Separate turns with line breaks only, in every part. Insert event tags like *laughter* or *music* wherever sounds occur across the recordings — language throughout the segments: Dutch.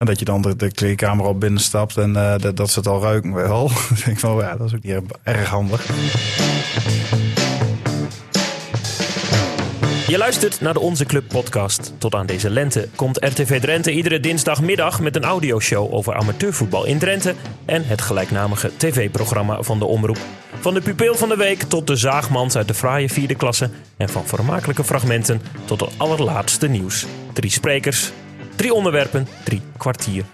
En dat je dan de, de kleedkamer al binnenstapt en uh, dat, dat ze het al ruiken wel. *laughs* denk ik van, ja, dat is ook niet erg handig.
Je luistert naar de Onze Club podcast. Tot aan deze lente komt RTV Drenthe iedere dinsdagmiddag met een audioshow over amateurvoetbal in Drenthe en het gelijknamige tv-programma van de Omroep. Van de pupil van de week tot de zaagmans uit de fraaie vierde klasse en van vermakelijke fragmenten tot het allerlaatste nieuws. Drie sprekers, drie onderwerpen, drie kwartier.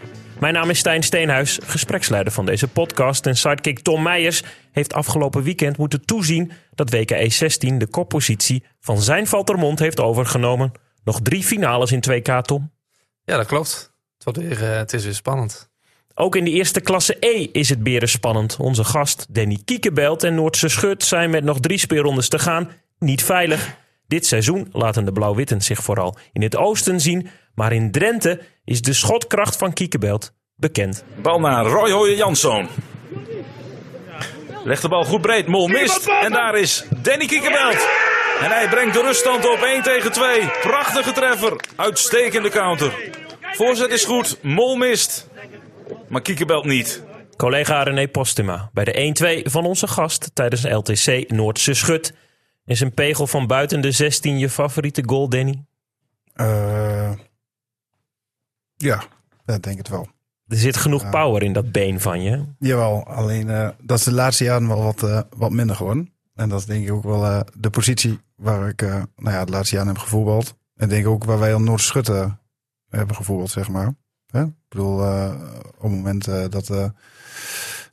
Mijn naam is Stijn Steenhuis, gespreksleider van deze podcast. En sidekick Tom Meijers heeft afgelopen weekend moeten toezien dat WKE 16 de koppositie van zijn Valtermond heeft overgenomen. Nog drie finales in 2K, Tom.
Ja, dat klopt. Het, wordt weer, uh, het is weer spannend.
Ook in de eerste klasse E is het beren spannend. Onze gast Danny Kiekebelt en Noordse Schut zijn met nog drie speelrondes te gaan niet veilig. Dit seizoen laten de Blauw-Witten zich vooral in het oosten zien. Maar in Drenthe is de schotkracht van Kiekebelt bekend.
Bal naar Roy Hoyer Janszoon. Legt de bal goed breed. Mol mist. En daar is Danny Kiekebelt. En hij brengt de ruststand op 1 tegen 2. Prachtige treffer. Uitstekende counter. Voorzet is goed. Mol mist. Maar Kiekebelt niet.
Collega René Postuma bij de 1-2 van onze gast tijdens de LTC Noordse Schut. Is een pegel van buiten de 16 je favoriete goal, Danny?
Uh, ja, dat denk ik wel.
Er zit genoeg power in dat been van je.
Jawel, alleen uh, dat is de laatste jaren wel wat, uh, wat minder geworden. En dat is denk ik ook wel uh, de positie waar ik nou ja, de laatste jaren heb gevoetbald. En denk ik ook waar wij al Noord Schutten hebben gevoetbald, zeg maar. Hè? Ik bedoel, op het moment dat,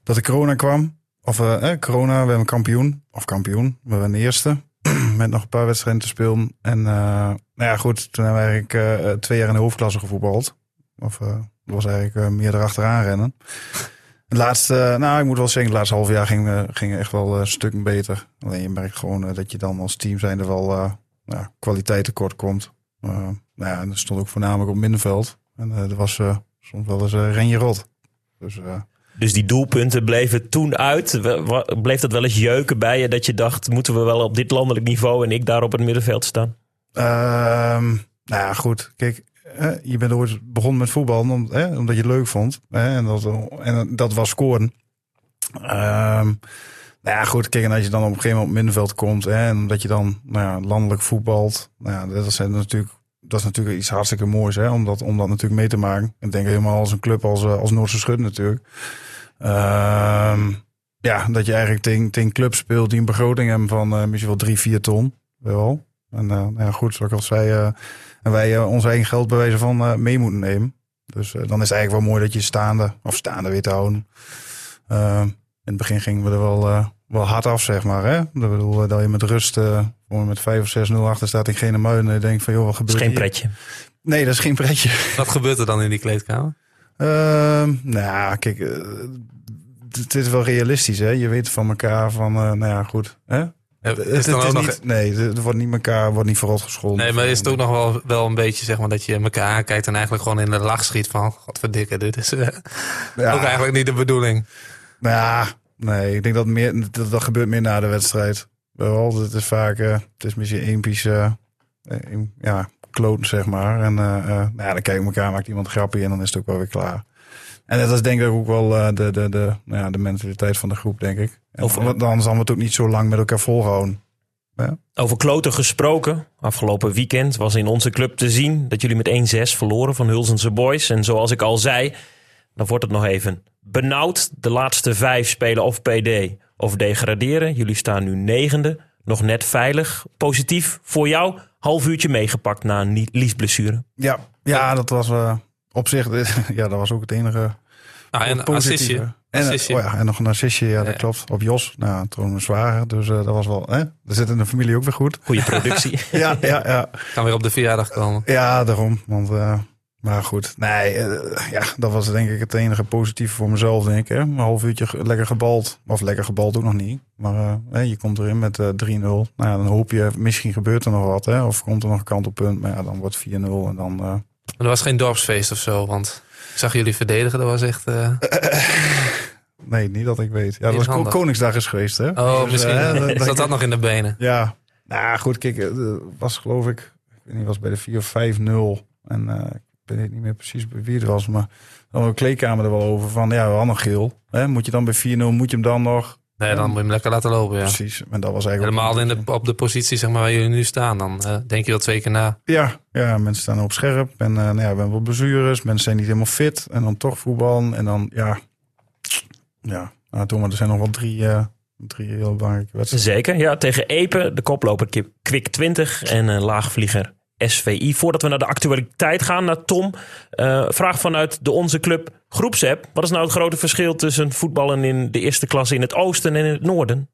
dat de corona kwam, of eh, corona, we hebben kampioen. Of kampioen, we waren de eerste. *clears throat* met nog een paar wedstrijden te spelen. En nou ja, goed, toen hebben we eigenlijk twee jaar in de hoofdklasse gevoetbald. Of uh, dat was eigenlijk meer erachteraan rennen. Het laatste, nou ik moet wel zeggen, het laatste half jaar ging, ging echt wel een stuk beter. Alleen je merkt gewoon dat je dan als team zijnde wel nou, kwaliteit tekort komt. nou ja, dat stond ook voornamelijk op middenveld. En er was soms wel eens renje rot. Dus
dus die doelpunten bleven toen uit. Bleef dat wel eens jeuken bij je dat je dacht, moeten we wel op dit landelijk niveau en ik daar op het middenveld staan?
Um, nou ja, goed. Kijk, je bent ooit begonnen met voetbal omdat je het leuk vond. En dat, en dat was scoren. Um, nou ja, goed. Kijk, als je dan op een gegeven moment op middenveld komt en omdat je dan nou ja, landelijk voetbalt. Nou ja, dat is natuurlijk dat is natuurlijk iets hartstikke moois hè, om, dat, dat natuurlijk mee te maken. Ik denk helemaal als een club als, als Noordse Schut natuurlijk. Uh, ja, dat je eigenlijk tegen, clubs speelt die een begroting hebben van uh, misschien wel drie, vier ton. Wel. En uh, ja, goed, zoals ik al zei, uh, en wij ons eigen geld bewijzen van mee moeten nemen. Dus dan is het eigenlijk wel mooi dat je staande, of staande weet te houden. Ehm, in het begin gingen we er wel, wel hard af, zeg maar. Hè? Dat, bedoel, dat je met rust met 5 of 6-0 achter staat in geen muiden. En je denkt van, joh, wat gebeurt
is geen pretje.
Nee, dat is geen pretje. *laughs*
Wat gebeurt er dan in die kleedkamer?
Uh, nou, kijk, uh, het is wel realistisch, hè. Je weet van elkaar van, uh, nou ja, goed. Hè?
Het, is dan ook
niet,
nog...
Nee, er wordt niet elkaar, wordt niet verrot gescholden.
Nee, maar is het ook nog wel, wel een beetje, zeg maar, dat je elkaar aankijkt en eigenlijk gewoon in de lach schiet van, godverdikke, dit is uh, ja. ook eigenlijk niet de bedoeling.
Nou ja, nee, ik denk dat meer, dat, dat gebeurt meer na de wedstrijd. Wel, het is vaak, uh, het is misschien eempisch, uh, ja, kloten, zeg maar. En uh, nou ja, dan kijk je elkaar, maakt iemand grapje en dan is het ook wel weer klaar. En dat is denk ik ook wel uh, de, de, de, nou ja, de mentaliteit van de groep, denk ik. En dan we het ook niet zo lang met elkaar volhouden. Ja.
Over kloten gesproken. Afgelopen weekend was in onze club te zien dat jullie met 1-6 verloren van Hulsense Boys. En zoals ik al zei, dan wordt het nog even benauwd. De laatste vijf spelen of PD of degraderen. Jullie staan nu negende, nog net veilig. Positief voor jou, half uurtje meegepakt na een liesblessure.
Ja, ja dat was uh, op zich, *laughs* ja, dat was ook het enige
ah, en assistje.
En, oh ja, en nog een assistje, ja, dat ja. klopt. Op Jos, nou, trouwens zwager. Dus uh, dat was wel, hè? Er zit in de familie ook weer goed.
Goede productie. *laughs*
ja, ja, ja.
Kan weer op de verjaardag komen.
Ja, daarom. Want uh, maar goed, nee, uh, ja, dat was denk ik het enige positieve voor mezelf, denk ik. Hè? Een half uurtje lekker gebald. Of lekker gebald ook nog niet. Maar je komt erin met uh, 3-0. Nou ja, dan hoop je, misschien gebeurt er nog wat. Hè? Of komt er nog een kantelpunt. Maar ja, dan wordt 4-0 en dan...
Er was geen dorpsfeest of zo, want zag jullie verdedigen. Dat was echt... *laughs*
nee, niet dat ik weet. Ja, dat was handig. Koningsdag is geweest, hè?
Oh, dus, misschien. *laughs* Zat dat nog in de benen?
Ja. Nou goed, kijk, was geloof ik... Ik weet niet, was bij de 4 5-0. En ik weet niet meer precies wie het was, maar dan een kleedkamer er wel over van, ja, we hadden geel. Hè? Moet je dan bij 4-0, moet je hem dan nog...
Nee, dan moet je hem lekker laten lopen, ja.
Precies, en dat was eigenlijk...
Helemaal in de, op de positie zeg maar, waar jullie nu staan. Dan uh, denk je wel twee keer na.
Ja, ja mensen staan op scherp. En uh, nou ja, we hebben wel blessures. Mensen zijn niet helemaal fit. En dan toch voetbal. En dan, ja... Ja, nou, toen, maar er zijn nog wel drie... Uh, drie heel belangrijke wedstrijden.
Zeker, ja. Tegen Epe, de koploper Kwik 20 en een laagvlieger SVI. Voordat we naar de actualiteit gaan, naar Tom. Uh, vraag vanuit de Onze Club groepsapp. Wat is nou het grote verschil tussen voetballen in de eerste klasse in het oosten en in het noorden?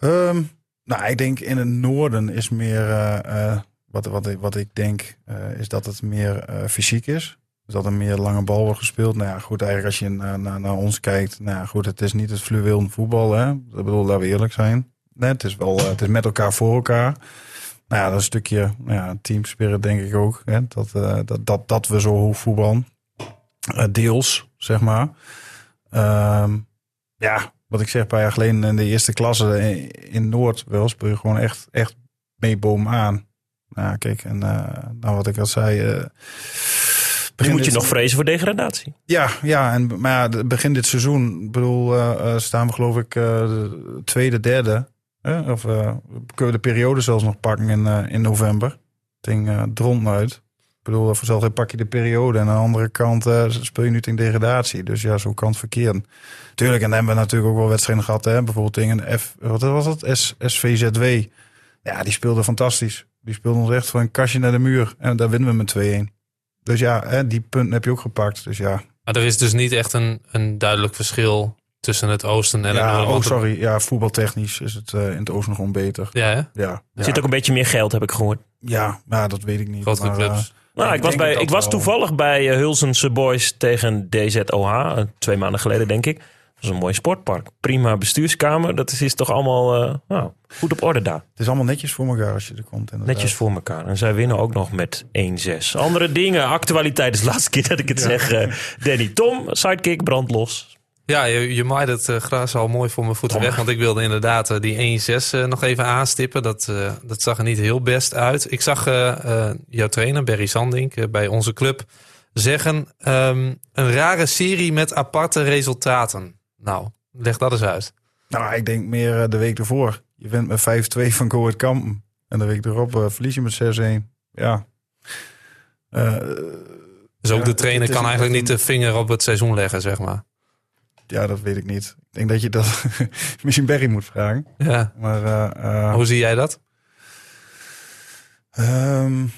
Um, nou, ik denk in het noorden is meer... Uh, uh, wat, wat, wat ik denk, is dat het meer fysiek is. Dus dat er meer lange bal wordt gespeeld. Nou ja, goed, eigenlijk als je naar, naar, naar ons kijkt. Nou ja, goed, het is niet het fluweel voetbal. Hè? Ik bedoel, laten we eerlijk zijn. Nee, het is wel het is met elkaar voor elkaar. Nou ja, dat is een stukje nou ja, teamspirit denk ik ook. Hè? Dat, dat, dat, dat we zo hoog voetballen. Uh, deels, zeg maar. Um, ja, wat ik zeg, een paar jaar geleden in de eerste klasse in, in Noord wel speel je gewoon echt, echt mee boom aan. Nou, kijk, en uh, nou wat ik al zei...
Nu moet je nog vrezen voor degradatie.
Ja, ja en, maar ja, begin dit seizoen, bedoel, uh, staan we geloof ik uh, tweede, derde. Of uh, kunnen we de periode zelfs nog pakken in, in november. Het ding uh, uit. Ik bedoel, vanzelf pak je de periode. En aan de andere kant speel je nu in degradatie. Dus ja, zo kan het verkeren. Tuurlijk, en dan hebben we natuurlijk ook wel wedstrijden gehad. Hè? Bijvoorbeeld tegen F, wat was het? S, SVZW. Ja, die speelde fantastisch. Die speelde ons echt van een kastje naar de muur. En daar winnen we met 2-1. Dus ja, hè, die punten heb je ook gepakt. Dus ja.
Maar er is dus niet echt een, een duidelijk verschil tussen het oosten en
ja,
het noorden.
Oh, sorry. Ja, voetbaltechnisch is het uh, in het oosten nog gewoon beter.
Ja, hè?
Ja.
Er
ja.
zit ook een beetje meer geld, heb ik gehoord.
Ja, maar dat weet ik niet.
Grotere
maar,
clubs.
Uh,
nou, ik, was, bij, ik was toevallig bij uh, Hulsense Boys tegen DZOH. twee maanden geleden, denk ik. Dat was een mooi sportpark. Prima bestuurskamer. Dat is, is toch allemaal nou, goed op orde daar.
Het is allemaal netjes voor elkaar als je er komt. Inderdaad.
Netjes voor elkaar. En zij winnen ook nog met 1-6. Andere dingen. Actualiteit is de laatste keer dat ik het ja. zeg. Danny Tom, sidekick, brand los.
Ja, je, je maait het uh, gras al mooi voor mijn voeten weg. Want ik wilde inderdaad uh, die 1-6 uh, nog even aanstippen. Dat, dat zag er niet heel best uit. Ik zag jouw trainer, Barry Sandink, bij onze club zeggen... Um, een rare serie met aparte resultaten. Nou, leg dat eens uit.
Nou, ik denk meer de week ervoor. Je wint met 5-2 van Go Kampen. En de week erop verlies je met 6-1. Ja.
dus ook ja, de trainer kan eigenlijk niet de vinger op het seizoen leggen, zeg maar.
Ja, dat weet ik niet. Ik denk dat je dat *laughs* misschien Barry moet vragen.
Ja.
Maar, uh, uh,
Hoe zie jij dat?
Um,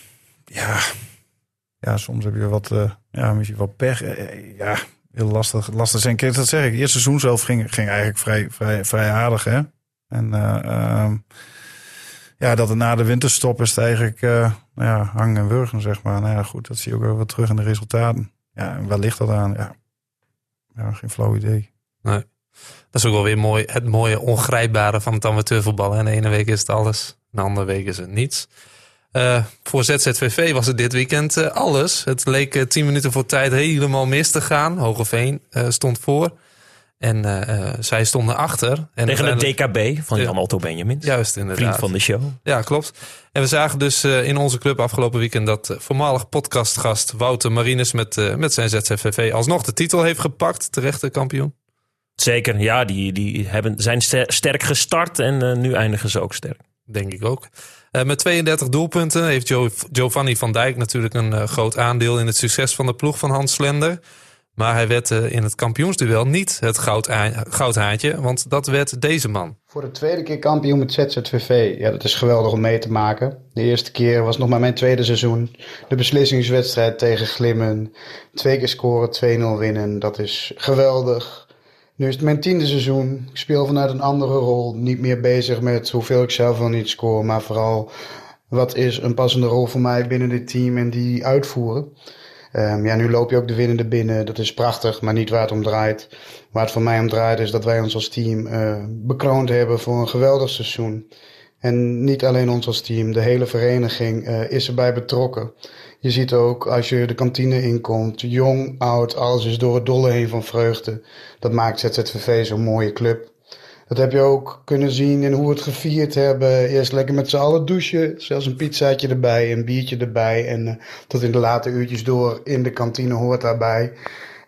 ja. ja, soms heb je wat, uh, ja, misschien wat pech. Ja, heel lastig. lastig zijn. Kijk, dat zeg ik. Het eerste seizoen zelf ging, ging eigenlijk vrij, vrij, vrij aardig. Hè? En um, ja, dat er na de winterstop is het eigenlijk nou ja, hangen en wurgen, zeg maar. Nou ja, goed, dat zie je ook wel terug in de resultaten. Ja, waar ligt dat aan? Ja, ja, geen flauw idee.
Nee. Dat is ook wel weer mooi, het mooie ongrijpbare van het amateurvoetbal. En de ene week is het alles, de andere week is het niets. Uh, voor ZZVV was het dit weekend uh, alles. Het leek uh, tien minuten voor tijd helemaal mis te gaan. Hogeveen stond voor. En zij stonden achter. En
Tegen het DKB van Jan Otto Benjamin.
Juist, inderdaad.
Vriend van de show.
Ja, klopt. En we zagen dus in onze club afgelopen weekend dat voormalig podcastgast Wouter Marines met, met zijn ZZVV alsnog de titel heeft gepakt. Terechte kampioen.
Zeker, ja. Die, die hebben, zijn sterk gestart en nu eindigen ze ook sterk.
Denk ik ook. Met 32 doelpunten heeft Giovanni van Dijk natuurlijk een groot aandeel in het succes van de ploeg van Hans Slender. Maar hij werd uh, in het kampioensduel niet het goud goudhaantje, want dat werd deze man.
Voor de tweede keer kampioen met ZZVV. Ja, dat is geweldig om mee te maken. De eerste keer was nog maar mijn tweede seizoen. De beslissingswedstrijd tegen Glimmen. Twee keer scoren, 2-0 winnen. Dat is geweldig. Nu is het mijn tiende seizoen. Ik speel vanuit een andere rol. Niet meer bezig met hoeveel ik zelf wel niet score. Maar vooral wat is een passende rol voor mij binnen dit team en die uitvoeren. Um, ja, nu loop je ook de winnende binnen. Dat is prachtig, maar niet waar het om draait. Waar het voor mij om draait is dat wij ons als team uh, bekroond hebben voor een geweldig seizoen. En niet alleen ons als team, de hele vereniging uh, is erbij betrokken. Je ziet ook als je de kantine inkomt, jong, oud, alles is door het dolle heen van vreugde. Dat maakt ZZVV zo'n mooie club. Dat heb je ook kunnen zien in hoe we het gevierd hebben. Eerst lekker met z'n allen douchen. Zelfs een pizzaatje erbij, een biertje erbij. En uh, tot in de late uurtjes door in de kantine hoort daarbij.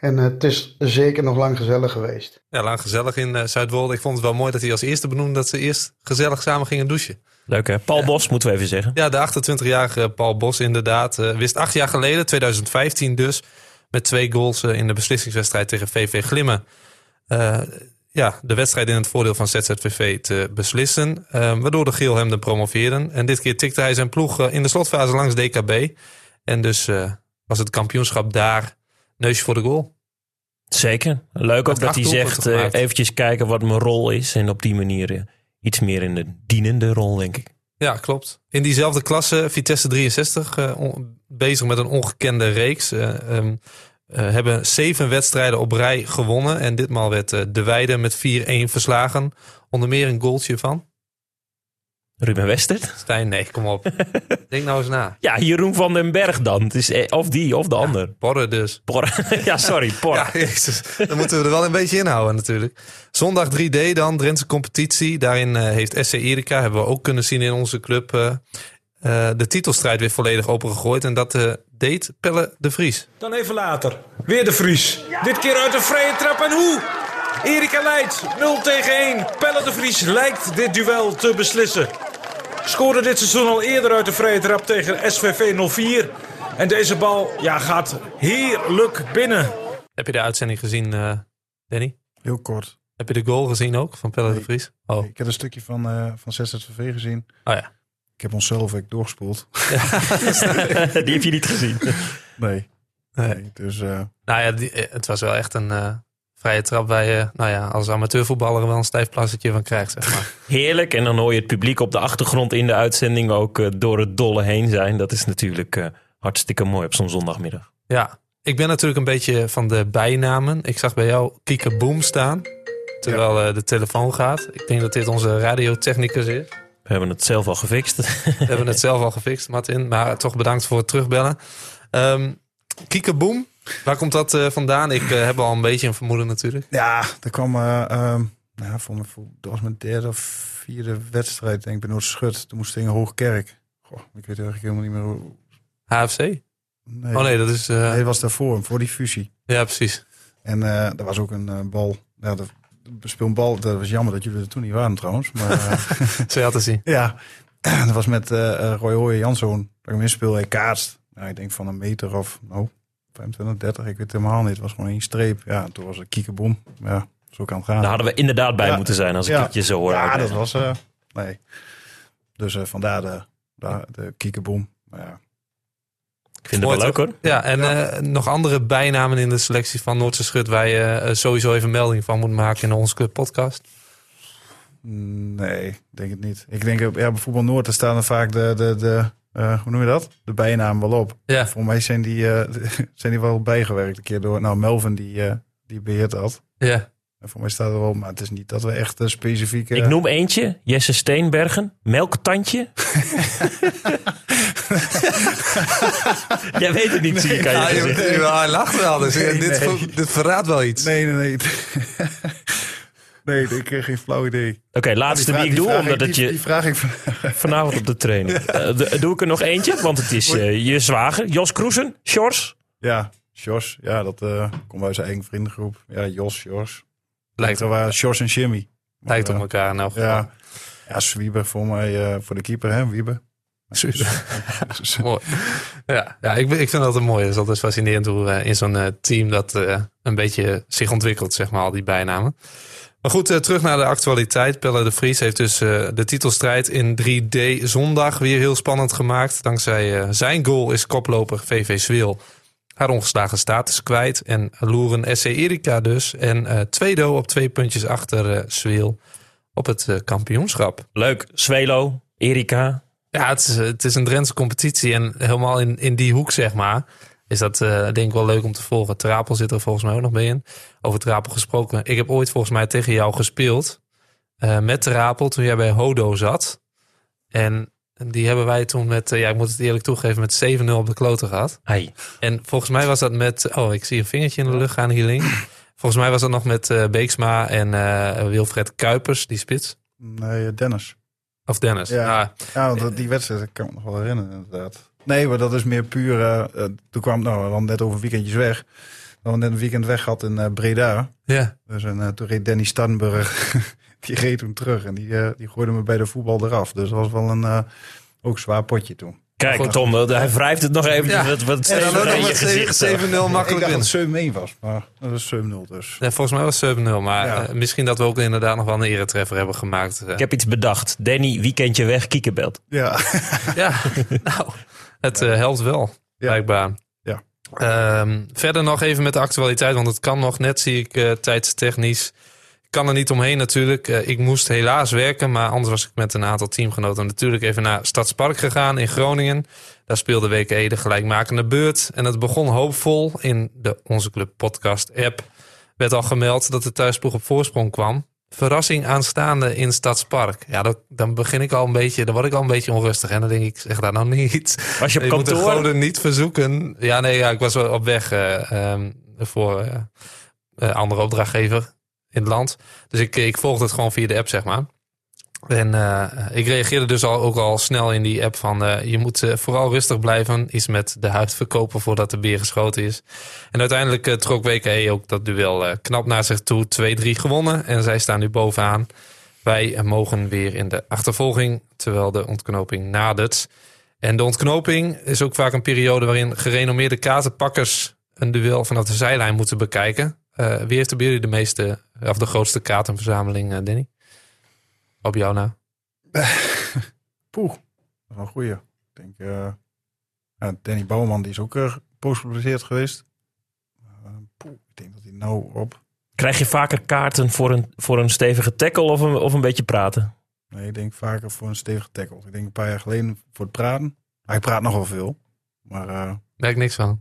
En uh, het is zeker nog lang gezellig geweest.
Ja, lang gezellig in uh, Zuidwolde. Ik vond het wel mooi dat hij als eerste benoemde dat ze eerst gezellig samen gingen douchen.
Leuk hè? Paul Bos, moeten we even zeggen.
Ja, de 28-jarige Paul Bos inderdaad. wist acht jaar geleden, 2015 dus, met twee goals in de beslissingswedstrijd tegen VV Glimmen ja, de wedstrijd in het voordeel van ZZVV te beslissen. Uh, waardoor de Geel hem de promoveerden. En dit keer tikte hij zijn ploeg uh, in de slotfase langs DKB. En dus uh, was het kampioenschap daar neusje voor de goal.
Zeker. Leuk ook dat hij zegt eventjes kijken wat mijn rol is. En op die manier iets meer in de dienende rol, denk ik.
Ja, klopt. In diezelfde klasse, Vitesse 63, bezig met een ongekende reeks. Um, hebben zeven wedstrijden op rij gewonnen. En ditmaal werd uh, De Weide met 4-1 verslagen. Onder meer een goaltje van...
Ruben Westert?
Stijn, nee, kom op. *laughs* Denk nou eens na.
Ja, Jeroen van den Berg dan. Het is, eh, of die, of de
ja,
ander.
Porre dus.
Porre. *laughs* ja, sorry, *laughs* Porre.
ja, jezus. Dan moeten we er wel een beetje inhouden natuurlijk. Zondag 3D dan, Drentse competitie. Daarin uh, heeft SC Erika, hebben we ook kunnen zien in onze club... Uh, uh, de titelstrijd weer volledig opengegooid. En dat deed Pelle de Vries.
Dan even later. Weer de Vries. Ja. Dit keer uit een vrije trap. En hoe? Erika leidt 0 tegen 1. Pelle de Vries lijkt dit duel te beslissen. Scoorde dit seizoen al eerder uit de vrije trap tegen SVV 04. En deze bal ja, gaat heerlijk binnen.
Heb je de uitzending gezien, uh, Danny?
Heel kort.
Heb je de goal gezien ook van Pelle nee. de Vries?
Oh. Ik heb een stukje van, uh, van ZZVV gezien.
Oh ja.
Ik heb onszelf ook doorgespoeld.
Ja, *laughs* die heb je niet gezien. *laughs*
Nee. nee. nee dus, uh...
Nou ja, die, het was wel echt een uh, vrije trap waar je nou ja, als amateurvoetballer wel een stijf plassetje van krijgt. Zeg maar. *laughs*
Heerlijk. En dan hoor je het publiek op de achtergrond in de uitzending ook uh, door het dolle heen zijn. Dat is natuurlijk hartstikke mooi op zo'n zondagmiddag.
Ja, ik ben natuurlijk een beetje van de bijnamen. Ik zag bij jou Kieke Boom staan. Terwijl ja. de telefoon gaat. Ik denk dat dit onze radiotechnicus is.
We hebben het zelf al gefixt.
We hebben het zelf al gefixt, Martin. Maar toch bedankt voor het terugbellen. Um, Kiekeboom, waar komt dat uh, vandaan? Ik uh, heb al een beetje een vermoeden natuurlijk.
Ja, er kwam... Uh, um, nou, voor me, voor, dat was mijn derde of vierde wedstrijd, denk ik, bij Noordschut. Toen moest ik in Hoogkerk. Goh, ik weet eigenlijk helemaal niet meer hoe...
HFC?
Nee,
oh nee, dat is...
Nee, dat was daarvoor, voor die fusie.
Ja, precies.
En er was ook een bal... Ja, de, speel een bal. Dat was jammer dat jullie er toen niet waren trouwens. Maar,
Zo had te zien.
Ja, *clears throat* dat was met uh, Roy Hooyen Janszoon. Dat ik hem inspeel. Hij kaatst. Nou, ik denk van een meter of nou, 25, 30. Ik weet het helemaal niet. Het was gewoon één streep. Ja, toen was het kiekeboom. Ja, zo kan het gaan.
Daar hadden we inderdaad bij ja. moeten zijn als ik het je zo hoor.
Ja, dat was... Uh, nee. Dus uh, vandaar de, de, de kiekeboom. Maar ja.
Ik vind het wel leuk hoor.
Ja, en ja. Uh, nog andere bijnamen in de selectie van Noordse Schut... waar je uh, sowieso even melding van moet maken in onze club podcast?
Nee, denk het niet. Ik denk, ja, bij Voetbal Noord staan er vaak de, de, de uh, hoe noem je dat? De bijnamen wel op.
Ja.
Voor mij zijn die, *laughs* zijn die wel bijgewerkt een keer door... Nou, Melvin die, die beheert dat.
Ja.
En voor mij staat er wel, maar het is niet dat we echt uh, specifieke...
Ik noem eentje, Jesse Steenbergen, melktandje. *laughs* *laughs* Jij weet het niet, nee, zie ik
je, je Hij lacht wel, dus nee, dit, nee. dit verraadt wel iets.
Nee, nee, nee. *laughs* nee, ik kreeg geen flauw idee.
Oké, okay, laatste die, die ik doe, omdat
ik,
het je...
Die vraag ik van... *laughs*
vanavond op de training. Ja. Uh, doe ik er nog eentje, want het is uh, je zwager, Jos Kroesen, Sjors.
Ja, Sjors. Ja, dat uh, komt uit zijn eigen vriendengroep. Ja, Jos, Sjors. Lijkt er waar Sjors en Jimmy.
Lijkt op elkaar nou.
Ja, ja Swieber voor mij, uh, voor de keeper, hè, Wieber. *laughs*
mooi. Ja, ja ik, ik vind dat een mooi. Het is altijd fascinerend hoe uh, in zo'n uh, team dat uh, een beetje zich ontwikkelt, zeg maar, al die bijnamen. Maar goed, terug naar de actualiteit. Pelle de Vries heeft dus de titelstrijd in 3D zondag weer heel spannend gemaakt. Dankzij zijn goal is koploper VV Zwil haar ongeslagen status kwijt. En loeren SC Erika dus. En tweede op twee puntjes achter Zwil op het kampioenschap.
Leuk. Zwelo, Erika,
ja, het is, het is een Drentse competitie. En helemaal in, in die hoek, zeg maar, is dat uh, denk ik wel leuk om te volgen. Trapel zit er volgens mij ook nog bij in. Over Trapel gesproken. Ik heb ooit volgens mij tegen jou gespeeld. Uh, met Trapel toen jij bij Hodo zat. En die hebben wij toen met, uh, ja, ik moet het eerlijk toegeven, met 7-0 op de kloten gehad.
Hey.
En volgens mij was dat met, oh, ik zie een vingertje in de lucht gaan, Hieling. Volgens mij was dat nog met eh, Beeksma en eh, Wilfred Kuipers, die spits.
Nee, Dennis.
Of Dennis.
Ja.
Ja.
Ja, want die wedstrijd kan ik me nog wel herinneren, inderdaad. Nee, maar dat is meer puur... eh, eh, toen kwam, nou, we hadden net over weekendjes weg. We hadden net een weekend weg gehad in eh, Breda.
ja.
Dus en, toen reed Danny Starnburg, *laughs* die reed toen terug. En die, die gooide me bij de voetbal eraf. Dus dat was wel een ook zwaar potje toen.
Kijk,
Goed.
Tom, hij wrijft het nog eventjes
Ja.
wat, wat
En dan
steviger
ook
in
nog
je
met
gezicht. zo.
7-0
ik
makkelijk
dacht
winnen.
dat het 7-1 was, maar dat is 7-0 dus.
Ja, volgens mij was het 7-0. Maar
Ja.
eh, misschien dat we ook inderdaad nog wel een eretreffer hebben gemaakt. eh.
Ik heb iets bedacht. Danny, weekendje weg, kiekenbelt.
Ja,
Ja, *laughs* nou, het eh, helpt wel, blijkbaar.
Ja.
Ehm, verder nog even met de actualiteit, want het kan nog net, zie ik, eh tijdstechnisch. Ik kan er niet omheen natuurlijk. Eh, ik moest helaas werken, maar anders was ik met een aantal teamgenoten natuurlijk even naar Stadspark gegaan in Groningen. Daar speelde WKE de gelijkmakende beurt. En het begon hoopvol. In de Onze Club podcast app werd al gemeld dat de thuisploeg op voorsprong kwam. Verrassing aanstaande in Stadspark. Ja, dat, dan begin ik al een beetje, dan word ik al een beetje onrustig. En dan denk ik, zeg daar nou niet.
Was je op
Je moet de
kantoor?
goden niet verzoeken. Ja, nee, ja, ik was wel op weg eh, ehm, voor eh, andere opdrachtgever in het land. Dus ik, ik volgde het gewoon via de app, zeg maar. En eh, ik reageerde dus al, ook al snel in die app van... eh, je moet eh, vooral rustig blijven. Iets met de huid verkopen voordat de beer geschoten is. En uiteindelijk trok WKE ook dat duel knap naar zich toe. 2-3 gewonnen en zij staan nu bovenaan. Wij mogen weer in de achtervolging, terwijl de ontknoping nadert. En de ontknoping is ook vaak een periode waarin gerenommeerde kaartenpakkers een duel vanaf de zijlijn moeten bekijken. Wie heeft er bij jullie de meeste, of de grootste kaartenverzameling, eh, Danny? Op jou na. *laughs*
poeh. Dat is wel een goeie. Ik denk, eh, ja, Danny Bouwman, die is ook uh, postgepubliceerd geweest. Uh, poeh, ik denk dat hij nou op...
Krijg je vaker kaarten voor een, voor een stevige tackle of een, of een beetje praten?
Nee, ik denk vaker voor een stevige tackle. Ik denk een paar jaar geleden voor het praten. Hij praat nogal veel. Maar uh,
Merk niks van.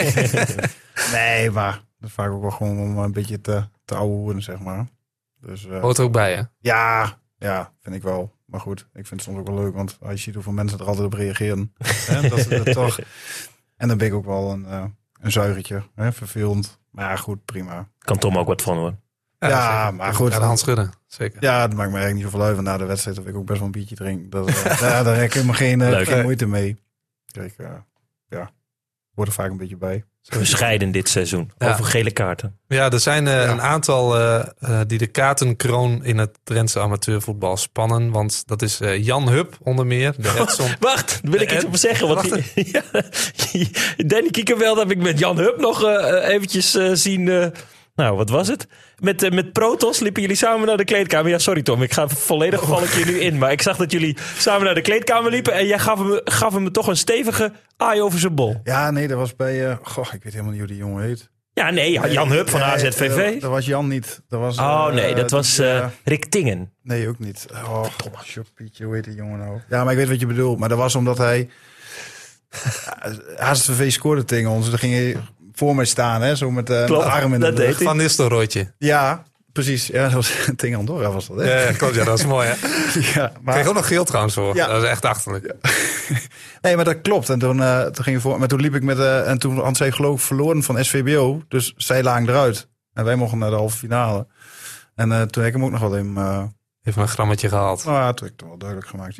*laughs* *laughs*
nee, maar dat is vaak ook wel gewoon om een beetje te, te ouwe hoeren, zeg maar. Dus, uh,
Hoort er ook bij, hè?
Ja, ja, vind ik wel. Maar goed, ik vind het soms ook wel leuk, want als je ziet hoeveel mensen er altijd op reageren. hè, *laughs* dat, dat toch. En dan ben ik ook wel een, uh, een zuigertje, hè, vervelend. Maar ja, goed, prima.
Kan Tom ook wat van hoor.
Ja, ja maar goed.
Ja, de hand schudden, zeker.
Ja, dat maakt me eigenlijk niet zoveel uit. Want na de wedstrijd heb ik ook best wel een biertje drink. Dat, *laughs* uh, ja, daar heb ik helemaal geen, uh, geen moeite mee. Kijk, hoort er vaak een beetje bij.
Bescheiden dit seizoen. Ja. Over gele kaarten.
Ja, er zijn uh, ja. een aantal uh, uh, die de kaartenkroon in het Drentse amateurvoetbal spannen. Want dat is Jan Hup onder meer. De *laughs* Edson.
Wacht, wil ik iets over zeggen. Want *laughs* ja, Danny Kiekerveld heb ik met Jan Hup nog eventjes zien... Nou, wat was het? Met, uh, met Protos liepen jullie samen naar de kleedkamer. Ja, sorry Tom, ik ga volledig val ik je nu in. Maar ik zag dat jullie samen naar de kleedkamer liepen. En jij gaf hem, gaf hem toch een stevige aai over zijn bol.
Ja, nee, dat was bij... Uh, goh, ik weet helemaal niet hoe die jongen heet.
Ja, nee, Jan Hup van
nee,
AZVV.
Dat, dat was Jan niet. Dat was,
oh nee, dat was Rick Tingen.
Nee, ook niet. Oh, Pietje, hoe heet die jongen nou? Ja, maar ik weet wat je bedoelt. Maar dat was omdat hij... *laughs* AZVV scoorde tegen ons. Dan ging hij voor mij staan, hè, zo met uh,
Klopt,
de arm in
dat
de
deed Van Nistelrooytje.
Ja, precies. Ja, dat was *laughs* tegen Andorra was dat, hè?
Ja, klopt. Ja, dat was mooi, hè? *laughs*
ja,
maar... Kreeg ook nog geel trouwens voor. Ja. Dat was echt achterlijk. Ja. *laughs*
nee, maar dat klopt. En toen, uh, toen ging je voor... Maar toen liep ik met... Uh, en toen had zij geloof ik verloren van SVBO. Dus zij lagen eruit. En wij mochten naar de halve finale. En uh, toen heb ik hem ook nog wel in...
Even een grammetje gehaald.
Nou, het wel duidelijk gemaakt.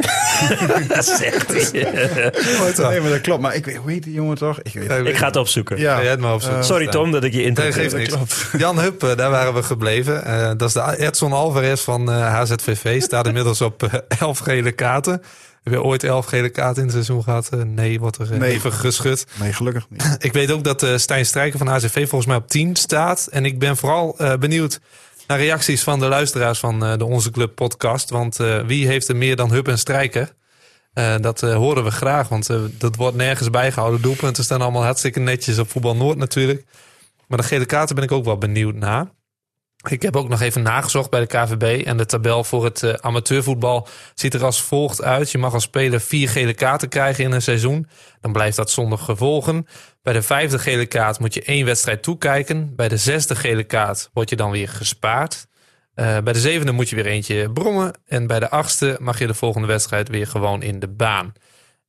*laughs*
dat zegt hij. *laughs*
nee, maar dat klopt. Maar ik weet, hoe heet die jongen toch?
Ik, weet, ik ga het opzoeken.
Ja. Ja, het maar opzoeken.
Uh, Sorry Tom dat ik je interpreteer.
Nee, geeft Jan Hup, daar waren we gebleven. Uh, dat is de Edson Alvarez van uh, HZVV. Staat inmiddels op uh, elf gele kaarten. Heb je ooit elf gele kaarten in het seizoen gehad? nee, wordt er
nee.
even geschud.
Nee, gelukkig niet.
ik weet ook dat Stijn Strijker van HZV volgens mij op 10 staat. En ik ben vooral benieuwd naar reacties van de luisteraars van uh, de Onze Club podcast. Want uh, wie heeft er meer dan Hup en Strijker? Uh, dat horen we graag, want dat wordt nergens bijgehouden. Doelpunten staan allemaal hartstikke netjes op Voetbal Noord natuurlijk. Maar de gele kaarten ben ik ook wel benieuwd naar. Ik heb ook nog even nagezocht bij de KVB. En de tabel voor het amateurvoetbal ziet er als volgt uit. Je mag als speler vier gele kaarten krijgen in een seizoen. Dan blijft dat zonder gevolgen. Bij de vijfde gele kaart moet je één wedstrijd toekijken. Bij de zesde gele kaart word je dan weer gespaard. Uh, bij de zevende moet je weer eentje brommen. En bij de achtste mag je de volgende wedstrijd weer gewoon in de baan.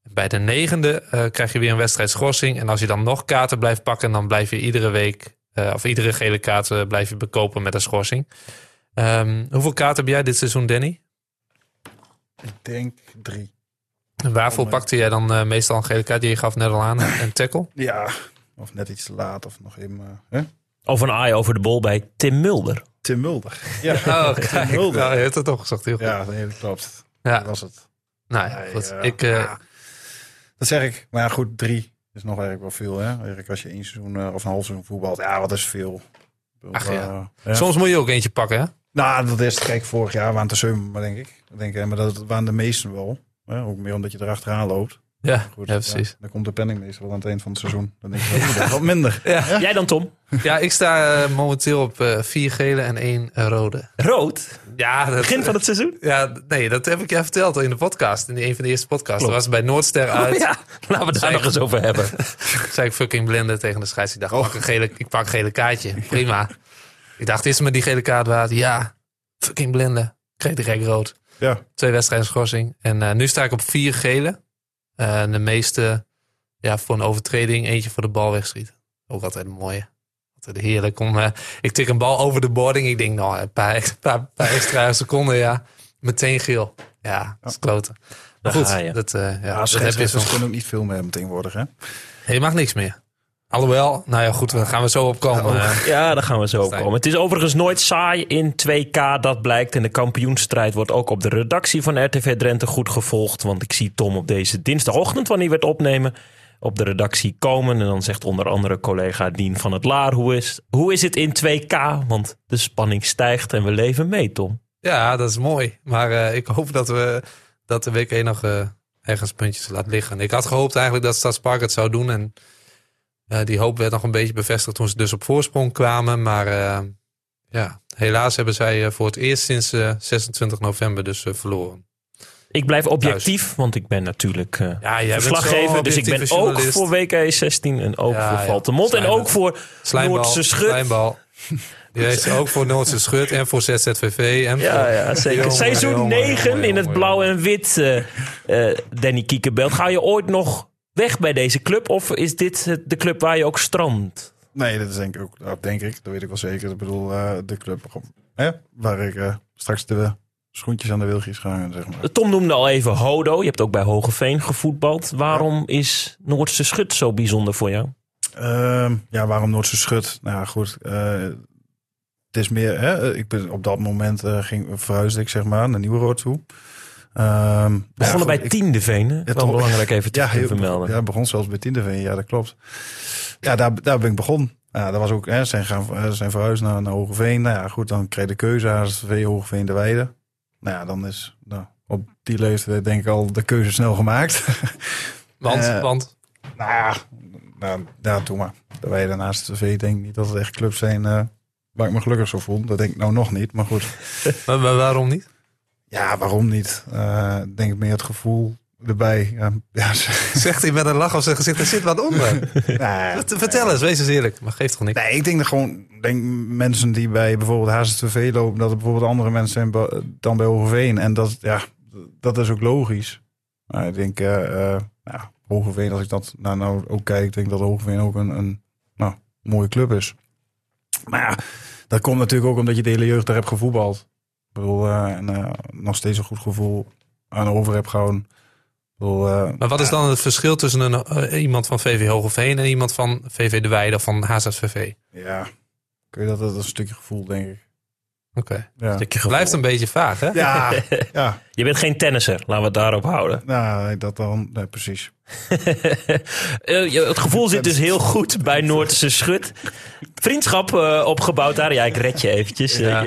Bij de negende uh, krijg je weer een wedstrijd schorsing. En als je dan nog kaarten blijft pakken, dan blijf je iedere week eh, of iedere gele kaart eh, blijf je bekopen met een schorsing. Ehm, hoeveel kaarten heb jij dit seizoen, Danny?
Ik denk drie.
En waarvoor pakte jij dan eh, meestal een gele kaart? Je gaf net al aan, een een tackle. *laughs*
Ja, of net iets te laat of nog even... eh, hè?
Of een aai over de bol bij Tim Mulder.
Tim Mulder. *laughs* Ja,
Oh,
Tim
kijk.
Mulder.
Nou, je hebt het toch gezegd. Heel goed.
Ja, nee, dat klopt.
Ja.
Dat was het.
Nou ja, goed. ik, eh,
ja. Dat zeg ik. Maar ja, goed, drie is nog eigenlijk wel veel. Hè? Eigenlijk als je één seizoen eh, of een half seizoen voetbalt. Ja, wat is veel. Ik bedoel,
Ach, ja. Soms moet je ook eentje pakken, hè?
Nou, dat is, kijk, vorig jaar waren het er zeven, maar denk ik. Ik Denk, eh, maar dat waren de meesten wel. Hè? Ook meer omdat je erachteraan loopt.
Ja,
Goed,
ja precies.
dan komt de penningmeester wel aan het eind van het seizoen. *laughs* Dan denk je, wel, oeh, dat wat minder.
Ja.
Jij dan, Tom?
Ja, ik sta eh, momenteel op eh, vier gele en één eh, rode.
Rood?
Ja, dat,
Begin van het seizoen?
Ja, nee, dat heb ik je verteld in de podcast. In een van de eerste podcasts. Dat was bij Noordster uit.
Oh, ja, laten we het daar nog eens over hebben. *laughs*
zei ik fucking blinde tegen de scheids. Ik dacht, pak een gele, ik pak een gele kaartje. Prima. Ik dacht, is me die gele kaart waard? Ja, fucking blinde. Ik kreeg direct rood.
Ja,
Twee wedstrijden schorsing. En eh, nu sta ik op vier gele. Eh, de meeste ja, voor een overtreding. Eentje voor de bal wegschieten. Ook altijd een mooie. Altijd heerlijk om... eh, ik tik een bal over de boarding. Ik denk, nou, een paar, een paar, paar extra *laughs* seconden, ja. Meteen geel. Ja, dat is kloten. Maar goed, dat, eh, ja,
ja,
dat heb je soms.
kunnen ook niet veel meer meteen worden. Hè?
Je mag niks meer. Alhoewel, nou ja, goed, daar gaan we zo op komen. Eh,
Ja, daar gaan we zo op
Stijn.
komen. Het is overigens nooit saai in 2K, dat blijkt. En de kampioensstrijd wordt ook op de redactie van RTV Drenthe goed gevolgd. Want ik zie Tom op deze dinsdagochtend, wanneer we het opnemen, op de redactie komen. En dan zegt onder andere collega Dien van het Laar, hoe is, hoe is het in 2K? Want de spanning stijgt en we leven mee, Tom.
Ja, dat is mooi. Maar eh, ik hoop dat we dat de week 1 nog eh, ergens puntjes laat liggen. Ik had gehoopt eigenlijk dat Stadspark het zou doen. En eh, die hoop werd nog een beetje bevestigd toen ze dus op voorsprong kwamen. Maar eh, ja, helaas hebben zij eh, voor het eerst sinds eh, 26 november dus verloren.
Ik blijf objectief, want ik ben natuurlijk eh,
Ja,
verslaggever. Dus ik ben ook voor WK16 en ook
Ja,
voor
ja.
Valtemont. En ook voor
Slijmbal,
Noordse Schut.
Slijmbal. *laughs* Die heeft ook voor Noordse Schut en voor ZZVV. En
Ja,
voor...
ja zeker.
Jongen,
Seizoen
jongen,
9
jongen,
in het blauw en wit, Danny Kiekenbelt. Ga je ooit nog weg bij deze club? Of is dit de club waar je ook strandt?
Nee, dat is denk ik ook, dat denk ik, dat weet ik wel zeker. Ik bedoel, eh, de club hè, waar ik eh, straks de schoentjes aan de wilgjes ga zeg maar.
Tom noemde al even Hodo. Je hebt ook bij Hogeveen gevoetbald. Waarom is Noordse Schut zo bijzonder voor jou?
Ehm, ja, waarom Noordse Schut? Nou ja, goed. eh, het is meer, hè, ik ben op dat moment ging, verhuisde ik zeg maar naar Nieuweroord toe. Ja,
Begonnen bij
ik-
Tiende Veen, hè?
Ja,
Wel belangrijk even te
Ja, heel,
vermelden.
ja, begon zelfs bij Tindeveen. Ja, dat klopt. Ja, daar, daar ben ik begonnen. Ja, dat was ook, hè, zijn, gaan, eh, zijn verhuisd naar, naar Hogeveen. Nou ja, goed, dan kreeg je de keuze HSV Hogeveen de Weide. Nou ja, dan is nou, op die leeftijd denk ik al de keuze snel gemaakt. *laughs*
Want,
Eh,
want
nou ja, nou, ja, maar. De Weide naast de V denk ik niet dat het echt clubs zijn eh, waar ik me gelukkig zou voelen. Dat denk ik nou nog niet, maar goed. *laughs*
maar, maar waarom niet?
Ja, waarom niet? Eh, denk ik meer het gevoel erbij. Ja, ja, *laughs*
Zegt hij met een lach op zijn gezicht, er zit wat onder. *laughs* Vertel eens, wees eens eerlijk. Maar geeft toch niks.
Nee, ik denk dat gewoon denk mensen die bij bijvoorbeeld HZTV lopen, dat er bijvoorbeeld andere mensen zijn dan bij Hogeveen. En dat, ja, dat is ook logisch. Maar ik denk, ja, Hogeveen, als ik dat nou, nou ook kijk, denk ik dat Hogeveen ook een, een nou, mooie club is. Maar ja, dat komt natuurlijk ook omdat je de hele jeugd daar hebt gevoetbald. Bedoel, eh, en eh, nog steeds een goed gevoel aan over heb gehouden. Ik bedoel, eh,
Maar wat is dan het verschil tussen een, iemand van VV Hogeveen en iemand van VV De Weide of van HZVV?
ja, kun je dat, dat is een stukje gevoel, denk ik.
Oké.
Ja,
Stukje gevoel.
Blijft een beetje vaag, hè?
ja, *laughs* ja.
Je bent geen tennisser, laten we het daarop houden.
Nou, dat dan, nee, precies. *laughs*
Eh, je- het gevoel zit dus heel goed bij *laughs* Noordse Schut. Vriendschap eh, opgebouwd daar. Ja, ik red je eventjes.
Ja.